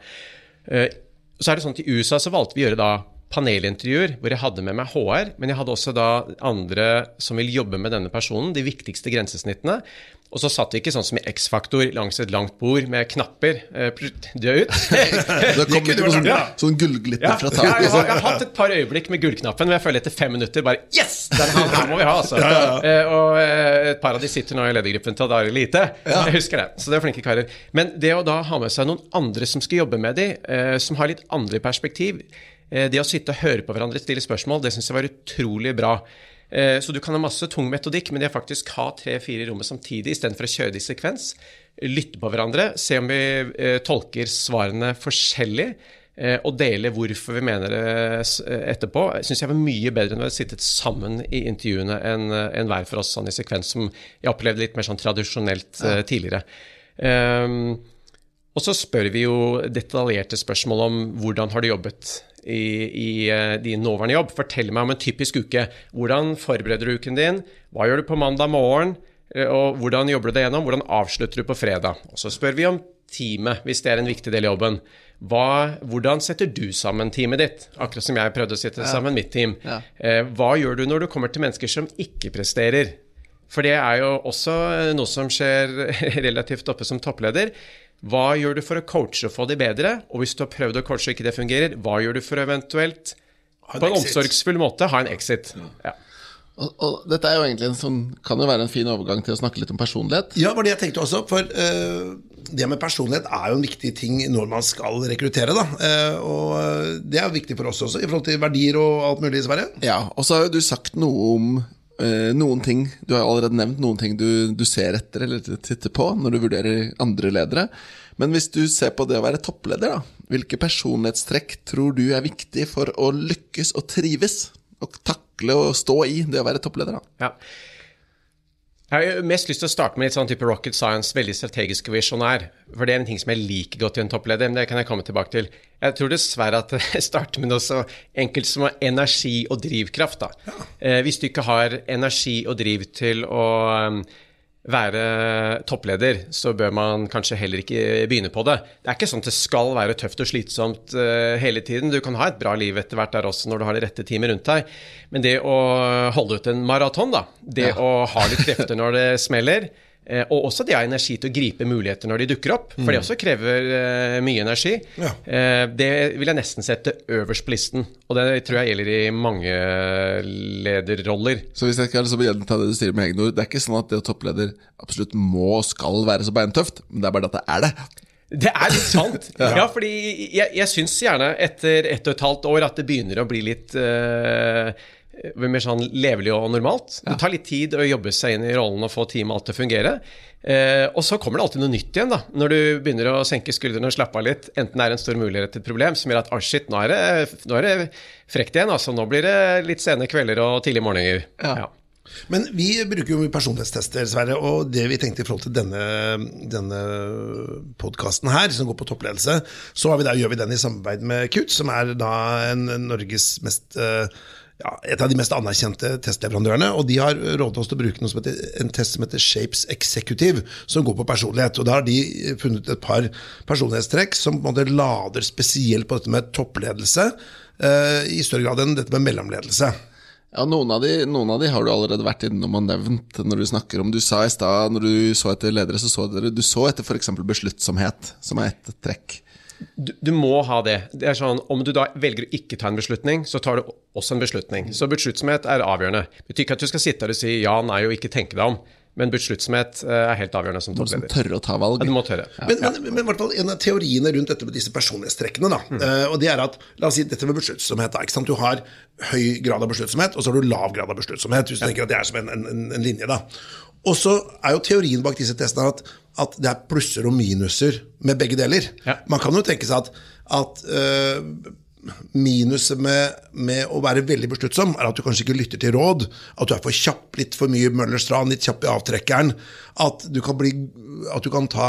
Så er det sånn at I USA så valgte vi å gjøre da panelintervjuer hvor jeg hadde med meg HR, men jeg hadde også da andre som vil jobbe med denne personen, de viktigste grensesnittene. Og så satt vi ikke sånn som i X-Faktor langs et langt bord med knapper. Eh, død ut. det kom ikke sånn, sånn gullglitter ja. fra taket. Ja, jeg, har, jeg, har, hatt et par øyeblikk med gullknappen, men jeg føler etter fem minutter bare Yes! Den her, her må vi ha, altså. Ja, ja, eh, og eh, et par av de sitter nå i ledergruppen til Adari Lite. Jeg husker det. Så det er flinke karer. Men det å da ha med seg noen andre som skal jobbe med de, som har litt andre perspektiv det å sitte og høre på hverandre stille spørsmål, det syns jeg var utrolig bra. Eh, så du kan ha masse tung metodikk, men det å faktisk ha tre-fire i rommet samtidig istedenfor å kjøre det i sekvens, lytte på hverandre, se om vi eh, tolker svarene forskjellig, eh, og dele hvorfor vi mener det etterpå, syns jeg var mye bedre enn å ha sittet sammen i intervjuene enn en hver for oss sånn i sekvens, som jeg opplevde litt mer sånn tradisjonelt ja. tidligere. Um, og så spør vi jo detaljerte spørsmål om hvordan har du jobbet i, i uh, din nåværende jobb. Fortell meg om en typisk uke. Hvordan forbereder du uken din? Hva gjør du på mandag morgen? Uh, og hvordan jobber du deg gjennom? Hvordan avslutter du på fredag? Og så spør vi om teamet, hvis det er en viktig del av jobben. Hva, hvordan setter du sammen teamet ditt? Akkurat som jeg prøvde å sette ja. sammen mitt team. Ja. Uh, hva gjør du når du kommer til mennesker som ikke presterer? For det er jo også noe som skjer relativt oppe som toppleder. Hva gjør du for å coache og få de bedre? Og hvis du har prøvd å coache og ikke det fungerer, hva gjør du for å eventuelt på en omsorgsfull måte ha en exit? Ja. Og, og, dette er jo egentlig en sånn, kan jo være en fin overgang til å snakke litt om personlighet. Ja, var det jeg tenkte også. For uh, det med personlighet er jo en viktig ting når man skal rekruttere. da. Uh, og det er viktig for oss også, i forhold til verdier og alt mulig, Sverre. Ja, og så har jo du sagt noe om noen ting Du har allerede nevnt noen ting du, du ser etter eller titter på når du vurderer andre ledere. Men hvis du ser på det å være toppleder, da, hvilke personlighetstrekk tror du er viktig for å lykkes og trives? Og takle og stå i det å være toppleder? da? Ja. Jeg har mest lyst til å starte med litt sånn type rocket science, veldig strategisk visjonær. For det er en ting som jeg liker godt i en toppleder, men det kan jeg komme tilbake til. Jeg tror dessverre at det starter med noe så enkelt som energi og drivkraft. Da. Ja. Eh, hvis du ikke har energi og driv til å um, være toppleder, så bør man kanskje heller ikke begynne på det. Det er ikke sånn at det skal være tøft og slitsomt uh, hele tiden. Du kan ha et bra liv etter hvert der også når du har det rette teamet rundt deg. Men det å holde ut en maraton, da, det ja. å ha litt krefter når det smeller, Eh, og også det har energi til å gripe muligheter når de dukker opp, for det også krever eh, mye energi. Ja. Eh, det vil jeg nesten sette øverst på listen, og det tror jeg gjelder i mange lederroller. Så hvis jeg skal liksom gjenta det du sier med egne ord, det er ikke sånn at det å toppleder absolutt må og skal være så beintøft, men det er bare det at det er det. Det er litt sant. ja. fordi jeg, jeg syns gjerne etter ett og et halvt år at det begynner å bli litt uh, mer sånn levelig og normalt. Det tar litt tid å jobbe seg inn i rollen og få teamet alt til å fungere. Eh, og så kommer det alltid noe nytt igjen, da. Når du begynner å senke skuldrene og slappe av litt. Enten det er en stor mulighet til et problem som gjør at oh shit, nå er det, nå er det frekt igjen. altså Nå blir det litt sene kvelder og tidlige morgener. Ja. Ja. Men vi bruker jo personlighetstester, Sverre, og det vi tenkte i forhold til denne, denne podkasten her, som går på toppledelse, så vi der, gjør vi den i samarbeid med KUT, som er da en, Norges mest eh, ja, et av de mest anerkjente testleverandørene. Og de har rådet oss til å bruke noe som heter, en test som heter Shapes Executive, som går på personlighet. Og Da har de funnet et par personlighetstrekk som på en måte lader spesielt på dette med toppledelse, eh, i større grad enn dette med mellomledelse. Ja, noen av, de, noen av de har du allerede vært innom og nevnt når du snakker om Du sa i stad, når du så etter ledere, så så dere Du så etter f.eks. besluttsomhet, som er ett trekk. Du, du må ha det. det sånn, om du da velger å ikke ta en beslutning, så tar du også en beslutning. Så besluttsomhet er avgjørende. Det betyr ikke at du skal sitte her og si ja, nei og ikke tenke deg om. Men besluttsomhet eh, er helt avgjørende som toppleder. Du må tørre å ta valg. Ja, du må tørre. Men, men, men i hvert fall en av teoriene rundt dette med disse personlighetstrekkene, da, mm. og det er at, la oss si dette med besluttsomhet, da, ikke sant? du har høy grad av besluttsomhet, og så har du lav grad av besluttsomhet, hvis du tenker at det er som en, en, en linje, da. Og så er jo teorien bak disse testene at, at det er plusser og minuser med begge deler. Ja. Man kan jo tenke seg at, at eh, Minuset med, med å være veldig besluttsom er at du kanskje ikke lytter til råd, at du er for kjapp, litt for mye Møllers tran, litt kjapp i avtrekkeren. At du kan bli At du kan ta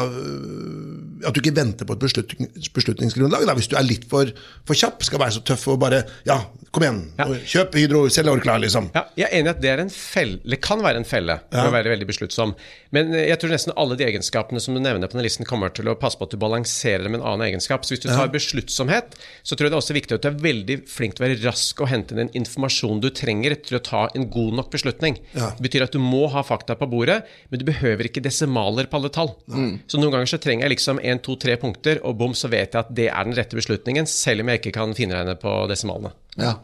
At du ikke venter på et beslutning, beslutningsgrunnlag. Da, hvis du er litt for, for kjapp, skal være så tøff og bare Ja, kom igjen, Ja. kjøp Hydro, selg Orkla, liksom. Ja, jeg er enig i at det er en felle, kan være en felle for å være veldig besluttsom. Men eh, jeg tror nesten alle de egenskapene som du nevner på den listen, kommer til å passe på at du balanserer med en annen egenskap. Så hvis du tar besluttsomhet, så tror jeg det er også viktig at du er veldig flink til å være rask og hente den informasjonen du trenger til å ta en god nok beslutning. Ja. Det betyr at du må ha fakta på bordet, men du behøver ikke desimaler på alle tall. Så noen ganger så trenger jeg liksom én, to, tre punkter, og bom, så vet jeg at det er den rette beslutningen, selv om jeg ikke kan finregne på desimalene. Ja.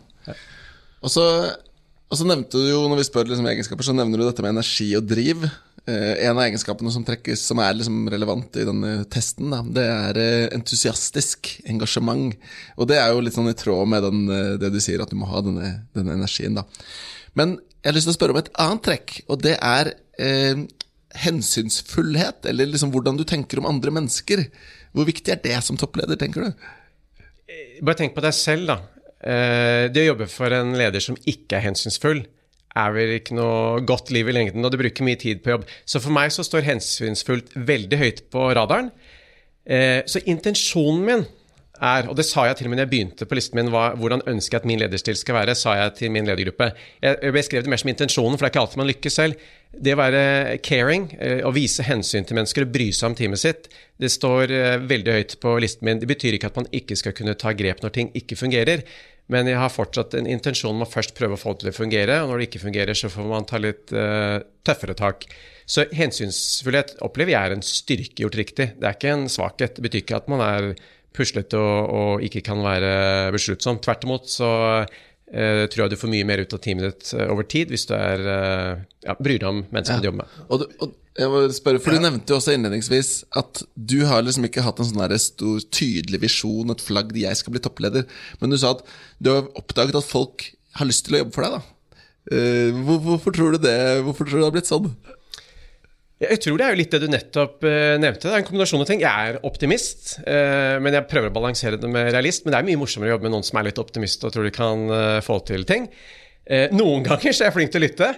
Og så, og så nevnte du jo, når vi spør liksom egenskaper, så nevner du dette med energi og driv. Eh, en av egenskapene som trekkes, som er liksom relevant i denne testen, da, det er eh, entusiastisk engasjement. Og det er jo litt sånn i tråd med den, eh, det du sier, at du må ha denne, denne energien. da. Men jeg har lyst til å spørre om et annet trekk, og det er eh, hensynsfullhet. Eller liksom hvordan du tenker om andre mennesker. Hvor viktig er det som toppleder, tenker du? Bare tenk på deg selv, da. Det å jobbe for en leder som ikke er hensynsfull, er vel ikke noe godt liv i lengden, og du bruker mye tid på jobb. Så for meg så står hensynsfullt veldig høyt på radaren. Eh, Så intensjonen min er, og det sa jeg til og med når jeg begynte på listen min, hva, hvordan ønsker jeg at min lederstil skal være, sa jeg til min ledergruppe. Jeg beskrev det mer som intensjonen, for det er ikke alltid man lykkes selv. Det å være caring, eh, å vise hensyn til mennesker og bry seg om teamet sitt, det står eh, veldig høyt på listen min. Det betyr ikke at man ikke skal kunne ta grep når ting ikke fungerer, men jeg har fortsatt en intensjon om å først prøve å få det til å fungere, og når det ikke fungerer, så får man ta litt uh, tøffere tak. Så hensynsfullhet opplever jeg er en styrke gjort riktig. Det er ikke en svakhet. Det betyr ikke at man er puslete og, og ikke kan være besluttsom. Tvert imot så uh, tror jeg du får mye mer ut av teamet ditt eh, over tid hvis du er, uh, ja, bryr deg om menneskene du jobber med. Og, og jeg må spørre, for Du nevnte jo også innledningsvis at du har liksom ikke hatt en sånn stor, tydelig visjon, et flagg, jeg skal bli toppleder. Men du sa at du har oppdaget at folk har lyst til å jobbe for deg. da. Eh, hvor, hvorfor tror du det Hvorfor tror du det har blitt sånn? Jeg tror det er jo litt det du nettopp eh, nevnte. Det er en kombinasjon av ting. Jeg er optimist, eh, men jeg prøver å balansere det med realist. Men det er mye morsommere å jobbe med noen som er litt optimist og tror de kan få til ting. Eh, noen ganger så er jeg flink til å lytte.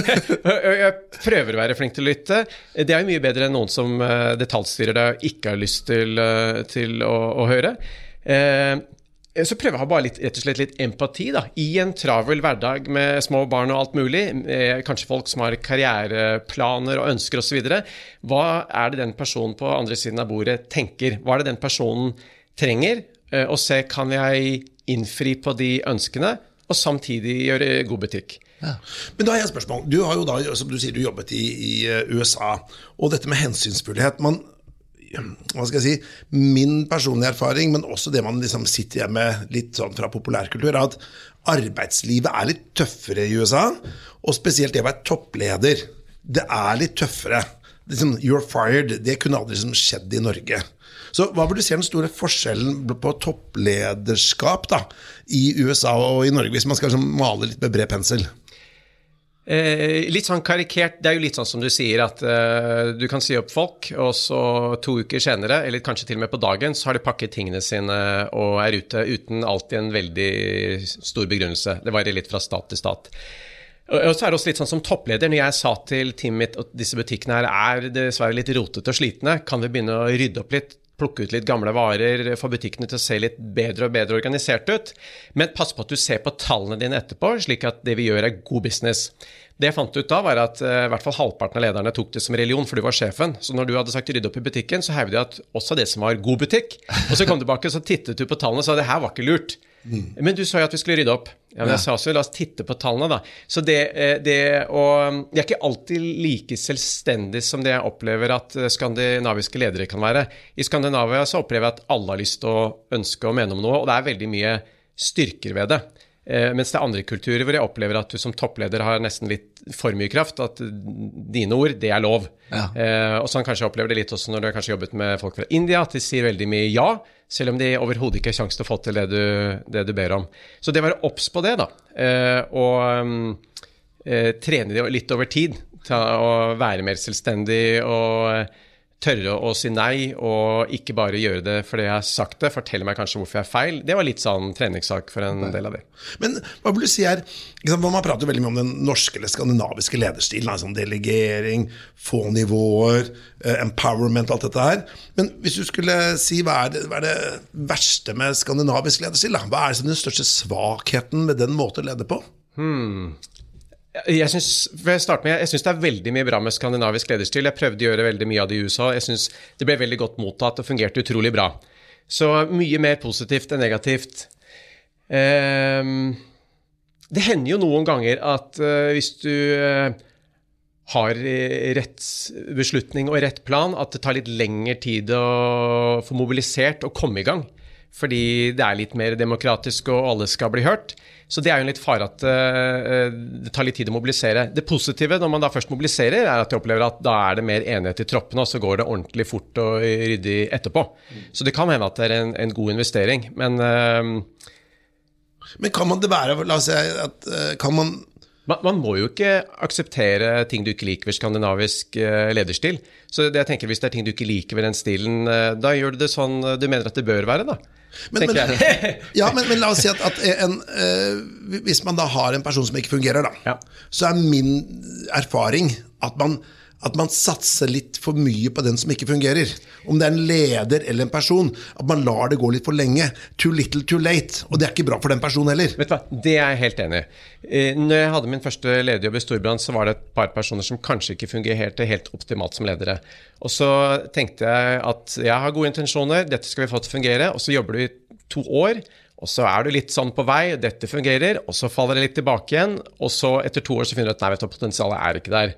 Jeg prøver å være flink til å lytte. Det er jo mye bedre enn noen som eh, detaljstyrer deg og ikke har lyst til, eh, til å, å høre. Eh, så prøver jeg å ha bare litt, rett og slett litt empati da, i en travel hverdag med små barn og alt mulig. Eh, kanskje folk som har karriereplaner og ønsker osv. Hva er det den personen på andre siden av bordet tenker? Hva er det den personen trenger? Eh, og se kan jeg innfri på de ønskene? Og samtidig gjøre god butikk. Men da har jeg et spørsmål. Du har jo da, som du sier, du jobbet i, i eh, USA. Og dette med hensynsfullhet man, hva skal jeg si, Min personlige erfaring, men også det man liksom sitter igjen med litt sånn fra populærkultur, er at arbeidslivet er litt tøffere i USA. Og spesielt det å være toppleder. Det er litt tøffere. Liksom, you're fired. Det kunne aldri liksom skjedd i Norge. Så hva burde du si er den store forskjellen på topplederskap da, i USA og i Norge, hvis man skal liksom, male litt med bred pensel? Eh, litt sånn karikert. Det er jo litt sånn som du sier, at eh, du kan si opp folk, og så to uker senere, eller kanskje til og med på dagen, så har de pakket tingene sine og er ute uten alltid en veldig stor begrunnelse. Det varierer litt fra stat til stat. Og så er det også litt sånn som toppleder, når jeg sa til teamet mitt at disse butikkene her er dessverre litt rotete og slitne, kan vi begynne å rydde opp litt? plukke ut litt gamle varer, få butikkene til å se litt bedre og bedre organisert ut. Men pass på at du ser på tallene dine etterpå, slik at det vi gjør, er god business. Det jeg fant ut da, var at uh, i hvert fall halvparten av lederne tok det som religion, for du var sjefen. Så når du hadde sagt rydde opp i butikken, så hevde de at også det som var god butikk. Og så kom du tilbake, så tittet du på tallene og sa det her var ikke lurt. Mm. Men du sa jo at vi skulle rydde opp. Ja, men jeg sa også la oss titte på tallene, da. Så det, eh, det og Jeg er ikke alltid like selvstendig som det jeg opplever at eh, skandinaviske ledere kan være. I Skandinavia så opplever jeg at alle har lyst til å ønske å mene om noe, og det er veldig mye styrker ved det. Eh, mens det er andre kulturer hvor jeg opplever at du som toppleder har nesten litt for mye kraft. At dine ord, det er lov. Ja. Eh, og sånn kanskje jeg opplever det litt også når du har kanskje jobbet med folk fra India, at de sier veldig mye ja selv om de overhodet ikke har sjanse til å få til det du, det du ber om. Så det å være obs på det, da, eh, og eh, trene det litt over tid til å være mer selvstendig og tørre å si nei, og ikke bare gjøre det fordi jeg har sagt det, fortelle meg kanskje hvorfor jeg er feil, det var litt sånn treningssak for en del av det. Men hva vil du si her? Man prater veldig mye om den norske eller skandinaviske lederstilen. Altså delegering, få nivåer, eh, empowerment, alt dette her. Men hvis du skulle si hva er det, hva er det verste med skandinavisk lederstil? Da? Hva er den største svakheten med den måten å lede på? Hmm. Jeg syns det er veldig mye bra med skandinavisk lederstil. Jeg prøvde å gjøre veldig mye av det i USA. Jeg syns det ble veldig godt mottatt og fungerte utrolig bra. Så mye mer positivt enn negativt. Um, det hender jo noen ganger at uh, hvis du uh, har rett beslutning og rett plan, at det tar litt lengre tid å få mobilisert og komme i gang. Fordi det er litt mer demokratisk og alle skal bli hørt. Så det er jo en litt fare at uh, det tar litt tid å mobilisere. Det positive når man da først mobiliserer, er at jeg opplever at da er det mer enighet i troppene, og så går det ordentlig fort og ryddig etterpå. Så det kan hende at det er en, en god investering, men uh, Men kan man det være La oss si at kan man man, man, må jo ikke akseptere ting du ikke liker ved skandinavisk lederstil. Så det jeg tenker, hvis det er ting du ikke liker ved den stilen, da gjør du det sånn du mener at det bør være, da. Men, men, ja, men, men, la oss si at, at en, uh, hvis man da har en person som ikke fungerer, da, ja. så er min erfaring at man, at man satser litt for mye på den som ikke fungerer. Om det er en leder eller en person. At man lar det gå litt for lenge. Too little, too late. Og det er ikke bra for den personen heller. Vet du hva, Det er jeg helt enig i. Eh, når jeg hadde min første lederjobb i Storbrann, så var det et par personer som kanskje ikke fungerte helt optimalt som ledere. Og så tenkte jeg at jeg har gode intensjoner, dette skal vi få til å fungere. Og så jobber du i to år, og så er du litt sånn på vei, dette fungerer, og så faller det litt tilbake igjen, og så etter to år så finner du at nei, vet du, potensialet er ikke der.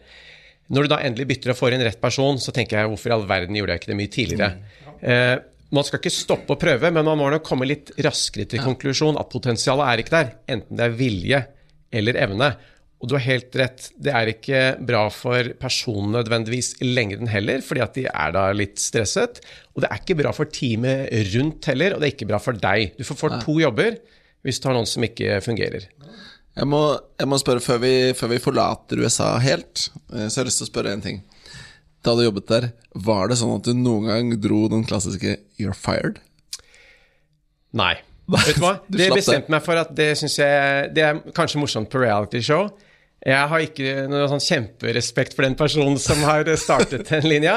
Når du da endelig bytter og får inn rett person, så tenker jeg hvorfor i all verden gjorde jeg ikke det mye tidligere? Eh, man skal ikke stoppe å prøve, men man må nok komme litt raskere til konklusjon at potensialet er ikke der, enten det er vilje eller evne. Og du har helt rett, det er ikke bra for personen nødvendigvis i lengden heller, fordi at de er da litt stresset. Og det er ikke bra for teamet rundt heller, og det er ikke bra for deg. Du får få to jobber hvis du har noen som ikke fungerer. Jeg må, jeg må spørre, før vi, før vi, forlater USA helt, så så har jeg lyst til å spørre én ting. Da du jobbet der, var det sånn at du noen gang dro den klassiske 'you're fired'? Nei. Vet du hva? Det bestemte meg for at det syns jeg Det er kanskje morsomt på reality show. Jeg har ikke noe sånn kjemperespekt for den personen som har startet den linja.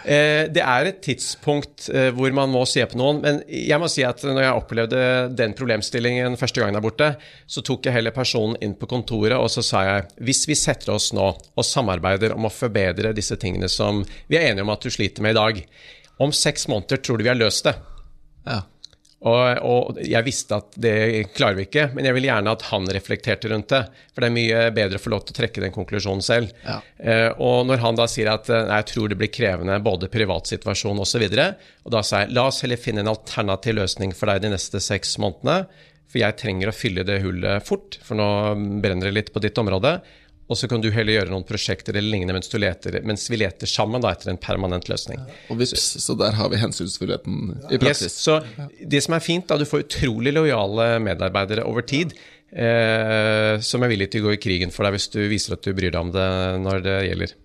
Eh, det er et tidspunkt eh, hvor man må se på noen, men jeg må si at når jeg opplevde den problemstillingen første gangen der borte, så tok jeg heller personen inn på kontoret og så sa jeg hvis vi setter oss nå og samarbeider om å forbedre disse tingene som vi er enige om at du sliter med i dag, om seks måneder tror du vi har løst det. Ja. Og, og, jeg visste at det klarer vi ikke, men jeg vil gjerne at han reflekterte rundt det. For det er mye bedre å få lov til å trekke den konklusjonen selv. Ja. Eh, og når han da sier at nei, jeg tror det blir krevende, både privatsituasjon osv., og, så og da sa jeg la oss heller finne en alternativ løsning for deg de neste seks månedene. For jeg trenger å fylle det hullet fort, for nå brenner det litt på ditt område. Og så kan du heller gjøre noen prosjekter eller lignende mens, leter, mens vi leter sammen da, etter en permanent løsning. Og vips, så der har vi hensynsfullheten i praksis. Yes, så det som er fint, da, du får utrolig lojale medarbeidere over tid. Eh, som er villige til å gå i krigen for deg hvis du viser at du bryr deg om det når det gjelder.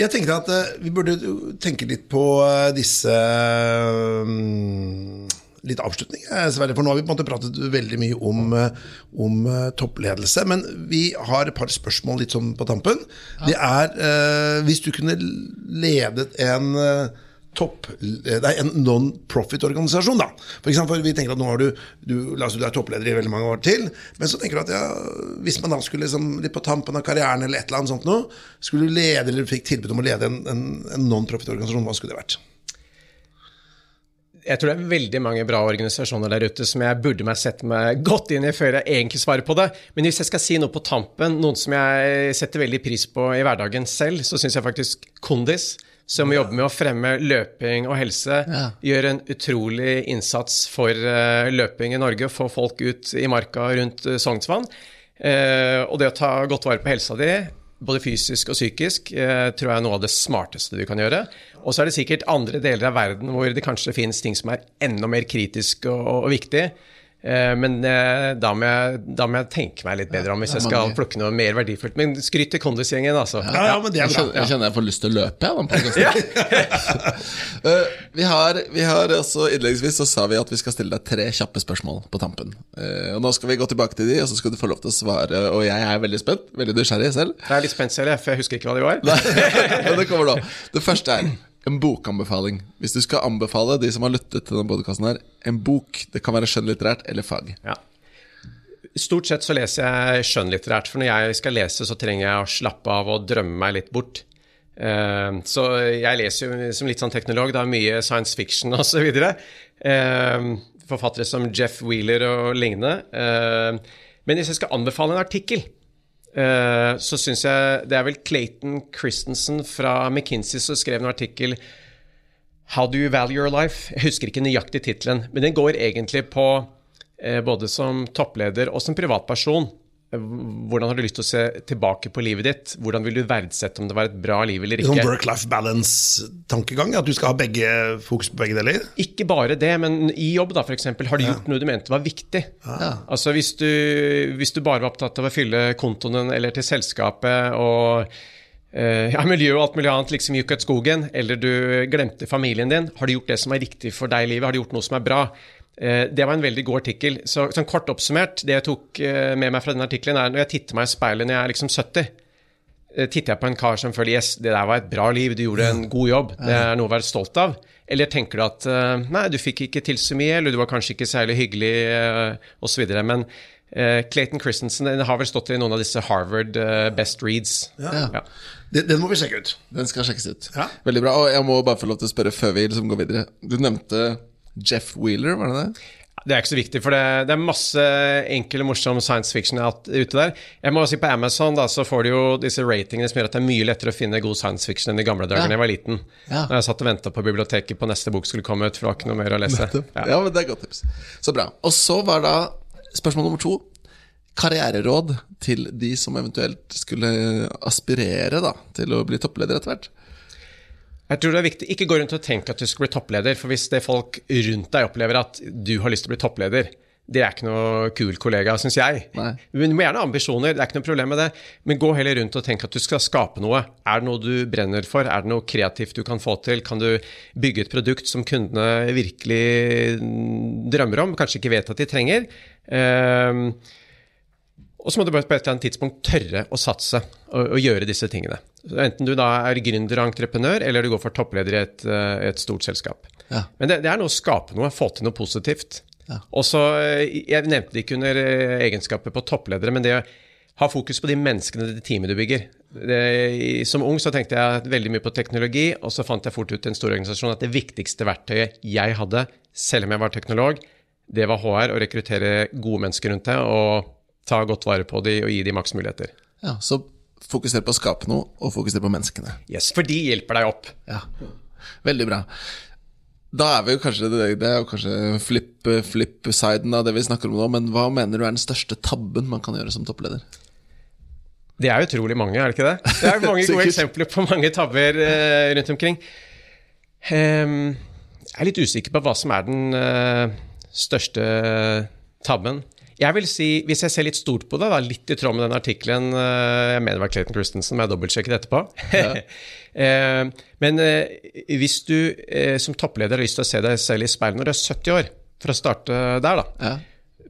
Jeg tenker at uh, vi burde tenke litt på uh, disse um, litt avslutning, Sverre. For nå har vi på en måte pratet veldig mye om, om uh, toppledelse. Men vi har et par spørsmål litt sånn på tampen. Det er eh, Hvis du kunne ledet en topp, nei, en non-profit-organisasjon. da. For eksempel, vi tenker at nå har du, du, la oss du er toppleder i veldig mange år til, men så tenker du at ja, hvis man da skulle liksom, litt på tampen av karrieren eller et eller annet sånt noe, skulle du lede eller fikk tilbud om å lede en, en, en non-profit-organisasjon, hva skulle det vært? Jeg tror det er veldig mange bra organisasjoner der ute som jeg burde meg sette meg godt inn i før jeg egentlig svarer på det. Men hvis jeg skal si noe på tampen, noen som jeg setter veldig pris på i hverdagen selv, så syns jeg faktisk Kondis, som jobber med å fremme løping og helse, ja. gjør en utrolig innsats for uh, løping i Norge. Få folk ut i marka rundt uh, Sognsvann. Uh, og det å ta godt vare på helsa di, både fysisk og psykisk, tror jeg er noe av det smarteste du kan gjøre. Og så er det sikkert andre deler av verden hvor det kanskje finnes ting som er enda mer kritisk og, og viktig. Eh, men eh, da må, jeg, da må, jeg, tenke meg litt bedre om hvis jeg skal plukke noe mer verdifullt. Men skryt til kondisgjengen, altså. Ja, ja, men det er bra. Jeg kjenner jeg får lyst til å løpe, jeg. uh, vi har, vi har også Innledningsvis så sa vi at vi skal stille deg tre kjappe spørsmål på tampen. Og Nå skal vi gå tilbake til de, og så skal du få lov til å svare. Og jeg er veldig spent. Veldig nysgjerrig selv. Jeg er litt spent selv, for jeg husker ikke hva de var. men det kommer nå. Det første er en bokanbefaling. Hvis du skal anbefale de som har lyttet til denne podkasten her, en bok. Det kan være skjønnlitterært eller fag. Ja. Stort sett så leser jeg skjønnlitterært, for når jeg skal lese, så trenger jeg å slappe av og drømme meg litt bort. Uh, så jeg leser jo som litt sånn teknolog, da mye science fiction osv. Uh, forfattere som Jeff Wheeler og lignende. Uh, men hvis jeg skal anbefale en artikkel, Eh, så syns jeg Det er vel Clayton Christensen fra McKinsey som skrev en artikkel How do you value your life? Jeg husker ikke nøyaktig tittelen, men den går egentlig på uh, både som toppleder og som privatperson hvordan har du lyst til å se tilbake på livet ditt? Hvordan vil du verdsette om det var et bra liv eller ikke? Sånn work-life balance-tankegang? At du skal ha begge, fokus på begge deler? Ikke bare det, men i jobb, da, f.eks. Har du gjort noe du mente var viktig? Ja. Altså hvis du, hvis du, bare var opptatt av å fylle kontoen eller til selskapet og uh, ja, miljø og alt mulig annet liksom gikk ut skogen, eller du glemte familien din, har du gjort det som er riktig for deg i livet? Har du gjort noe som er bra? Eh, det var en veldig god artikkel. Så, sånn kort oppsummert, det jeg tok eh, med meg fra den artikkelen, er når jeg titter meg i speilet når jeg er liksom 70, eh, titter jeg på en kar som føler yes, det der var et bra liv, du gjorde en god jobb, det er noe å være stolt av. Eller tenker du at nei, du fikk ikke til så mye, eller du var kanskje ikke særlig hyggelig, osv. Men Clayton Christensen den har vel stått i noen av disse Harvard Best Reads. Ja. ja. Den, den, må vi sjekke ut. Den skal sjekkes ut. Ja. Veldig bra. Og jeg må bare få lov til å spørre før vi liksom går videre. Du nevnte Jeff Wheeler, var det det? Det er ikke så viktig, for det, det er masse enkel og morsom science fiction ute der. Jeg må si På Amazon da, så får du jo disse ratingene som gjør at det er mye lettere å finne god science fiction enn i gamle dager da ja. jeg var liten. Ja. Når jeg satt og venta på biblioteket på neste bok skulle komme ut, for det var ikke noe mer å lese. Ja. ja, men det er godt tips. Så bra. Og så var da spørsmål nummer to karriereråd til de som eventuelt skulle aspirere da, til å bli toppleder etter hvert. Jeg tror det er viktig Ikke gå rundt og tenke at du skal bli toppleder. For hvis det folk rundt deg opplever at du har lyst til å bli toppleder, det er ikke noe kul kollega, syns jeg. Nei. Du må gjerne ha ambisjoner, det er ikke noe problem med det. Men gå heller rundt og tenk at du skal skape noe. Er det noe du brenner for? Er det noe kreativt du kan få til? Kan du bygge et produkt som kundene virkelig drømmer om, kanskje ikke vet at de trenger? Uh, og så må du bare på et eller annet tidspunkt tørre å satse og, og gjøre disse tingene. Så enten du da er gründer og entreprenør, eller du går for toppleder i et, eh, et stort selskap. Ja. Men det, det, er noe å skape noe, få til noe positivt. Ja. Og så, eh, Jeg nevnte det ikke under eh, egenskaper på toppledere, men det å ha fokus på de menneskene det teamet du bygger. Det, som ung så tenkte jeg veldig mye på teknologi, og så fant jeg fort ut i en stor organisasjon at det viktigste verktøyet jeg hadde, selv om jeg var teknolog, det var HR, å rekruttere gode mennesker rundt deg og ta godt vare på dem og gi dem maks muligheter. Ja, Så fokuser på å skape noe, og fokuser på menneskene. Yes, For de hjelper deg opp. Ja, Veldig bra. Da er vi jo kanskje det, det er jo kanskje flip-siden flip av det vi snakker om nå, men hva mener du er den største tabben man kan gjøre som toppleder? Det er utrolig mange, er det ikke det? Det er mange gode eksempler på mange tabber uh, rundt omkring. Um, jeg er litt usikker på hva som er den uh, største tabben. Jeg vil si, Hvis jeg ser litt stort på det, da, litt i tråd med den artikkelen uh, Jeg mener det var Clayton Christensen, men jeg dobbeltsjekket etterpå. Ja. uh, men hvis du som toppleder har lyst til å se deg selv i speilet når du er 70 år, for å starte der, da. Ja.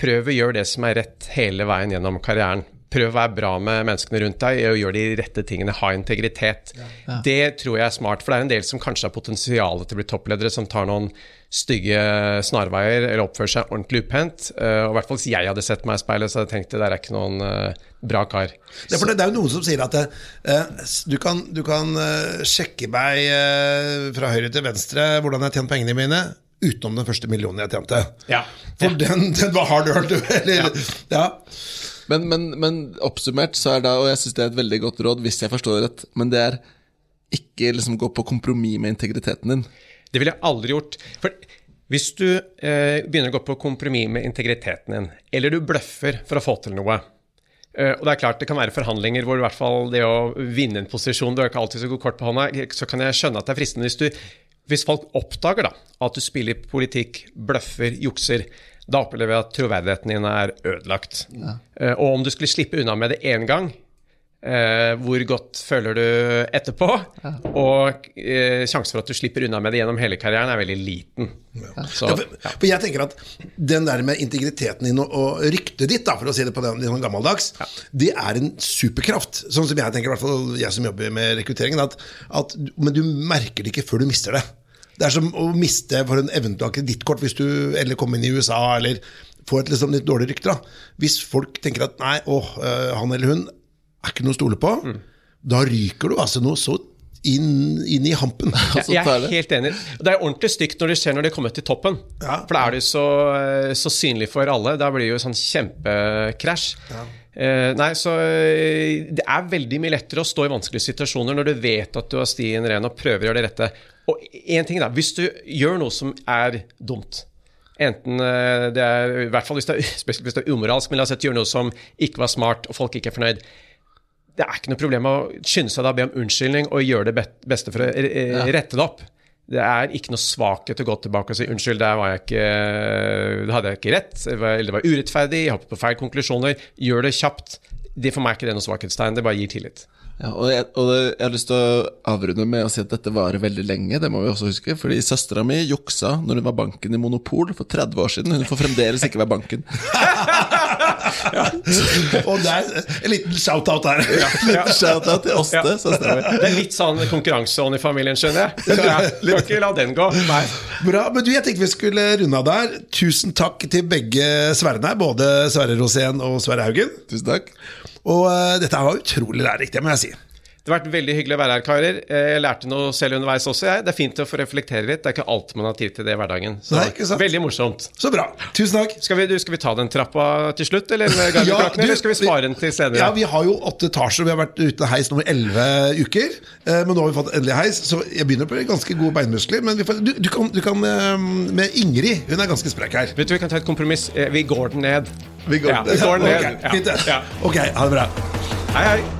Prøv å gjøre det som er rett hele veien gjennom karrieren prøv å være bra med menneskene rundt deg og gjør de rette tingene. Ha integritet. Ja. Det tror jeg er smart, for det er en del som kanskje har potensial til å bli toppledere, som tar noen stygge snarveier eller oppfører seg ordentlig upent. Uh, og i hvert fall Hvis jeg hadde sett meg i speilet, så hadde jeg tenkt det der er ikke noen uh, bra kar. Det er, det, det er jo noen som sier at det, uh, du kan, du kan sjekke meg fra høyre til venstre hvordan jeg har tjent pengene mine utenom den første millionen jeg tjente. Ja. For den, den var hard earned. Eller, ja. Men, men, men, oppsummert så er det, og jeg syns det er et veldig godt råd, hvis jeg forstår det rett, men det er ikke liksom gå på kompromiss med integriteten din. Det ville jeg aldri gjort. For hvis du eh, begynner å gå på kompromiss med integriteten din, eller du bløffer for å få til noe eh, og Det er klart det kan være forhandlinger hvor i hvert fall det å vinne en posisjon Du er ikke alltid så god kort på hånda. Så kan jeg skjønne at det er fristende hvis, du, hvis folk oppdager da, at du spiller politikk, bløffer, jukser da opplever jeg at troverdigheten din er ødelagt. Ja. Uh, og om du skulle slippe unna med det én gang, uh, hvor godt føler du etterpå? Ja. Og uh, sjansen for at du slipper unna med det gjennom hele karrieren, er veldig liten. Ja. Så, for, for, jeg tenker at den der med integriteten din og, og ryktet ditt, da, for å si det på den, den gammeldags, det er en superkraft. Sånn som jeg tenker, i hvert fall jeg som jobber med rekrutteringen, at, at, men du merker det ikke før du mister det. Det er som å miste for en eventuelt kredittkort hvis du eller kommer inn i USA eller får et liksom litt dårlig rykte. Hvis folk tenker at nei, å, eh, han eller hun er ikke noe å stole på, mm. da ryker du altså noe så inn, inn, i hampen. Jeg, jeg er helt enig. Det er ordentlig stygt når det skjer når de kommer til toppen. Ja. For da er det så, eh, så synlig for alle. Da blir det jo sånn kjempekrasj. Ja. Uh, nei, så uh, Det er veldig mye lettere å stå i vanskelige situasjoner når du vet at du har stien ren og prøver å gjøre det rette. Og én ting, da. Hvis du gjør noe som er dumt Enten eh, det er I hvert fall hvis det er, spesielt hvis det er umoralsk, men la oss si at du gjør noe som ikke var smart, og folk ikke er fornøyd. Det er ikke noe problem å skynde seg da, be om unnskyldning og gjøre det beste for å rette det opp. Det er ikke noe svakhet å gå tilbake og si unnskyld, der var jeg ikke, det hadde jeg ikke rett, eller det var urettferdig, jeg hoppet på feil konklusjoner. Gjør det kjapt. Det For meg er ikke det noe svakhetstegn, det bare gir tillit. Ja, og, jeg, og jeg, har lyst til å avrunde med å si at dette varer veldig lenge. Det må vi også huske, fordi Søstera mi juksa når hun var banken i Monopol for 30 år siden. Hun får fremdeles ikke være banken. ja. Og det er en liten shout-out her. liten ja. shout-out til Åste, ja. søstera mi. Det er litt sånn konkurranseånd i familien, skjønner jeg. Så jeg kan ikke la den gå. Nei. Bra, men du, Jeg tenkte vi skulle runde av der. Tusen takk til begge Sverrene, både Sverre Rosén og Sverre Haugen. Tusen takk og uh, dette var utrolig lærerikt, det må jeg si. Det har vært veldig hyggelig å være her, karer. Eh, jeg lærte noe selv underveis også. Jeg. Det er fint å få reflektere litt. Det er ikke alt man har tid til det i hverdagen. Så Nei, ikke sant? veldig morsomt. Så bra. Tusen takk. Skal vi, du, skal vi ta den trappa til slutt, eller, ja, du, eller skal vi spare den til senere? Ja, vi har jo åtte etasjer, vi har vært uten heis nummer elleve uker. Eh, men nå har vi fått endelig heis, så jeg begynner på ganske gode beinmuskler. Men får, du, du, kan, du, kan, med Ingrid, hun er ganske sprek her. Vet du, Vi kan ta et kompromiss. Vi går den ned. Vi går, ja, vi går den ned. Okay, ja. ok, ha det bra. Hei, hei.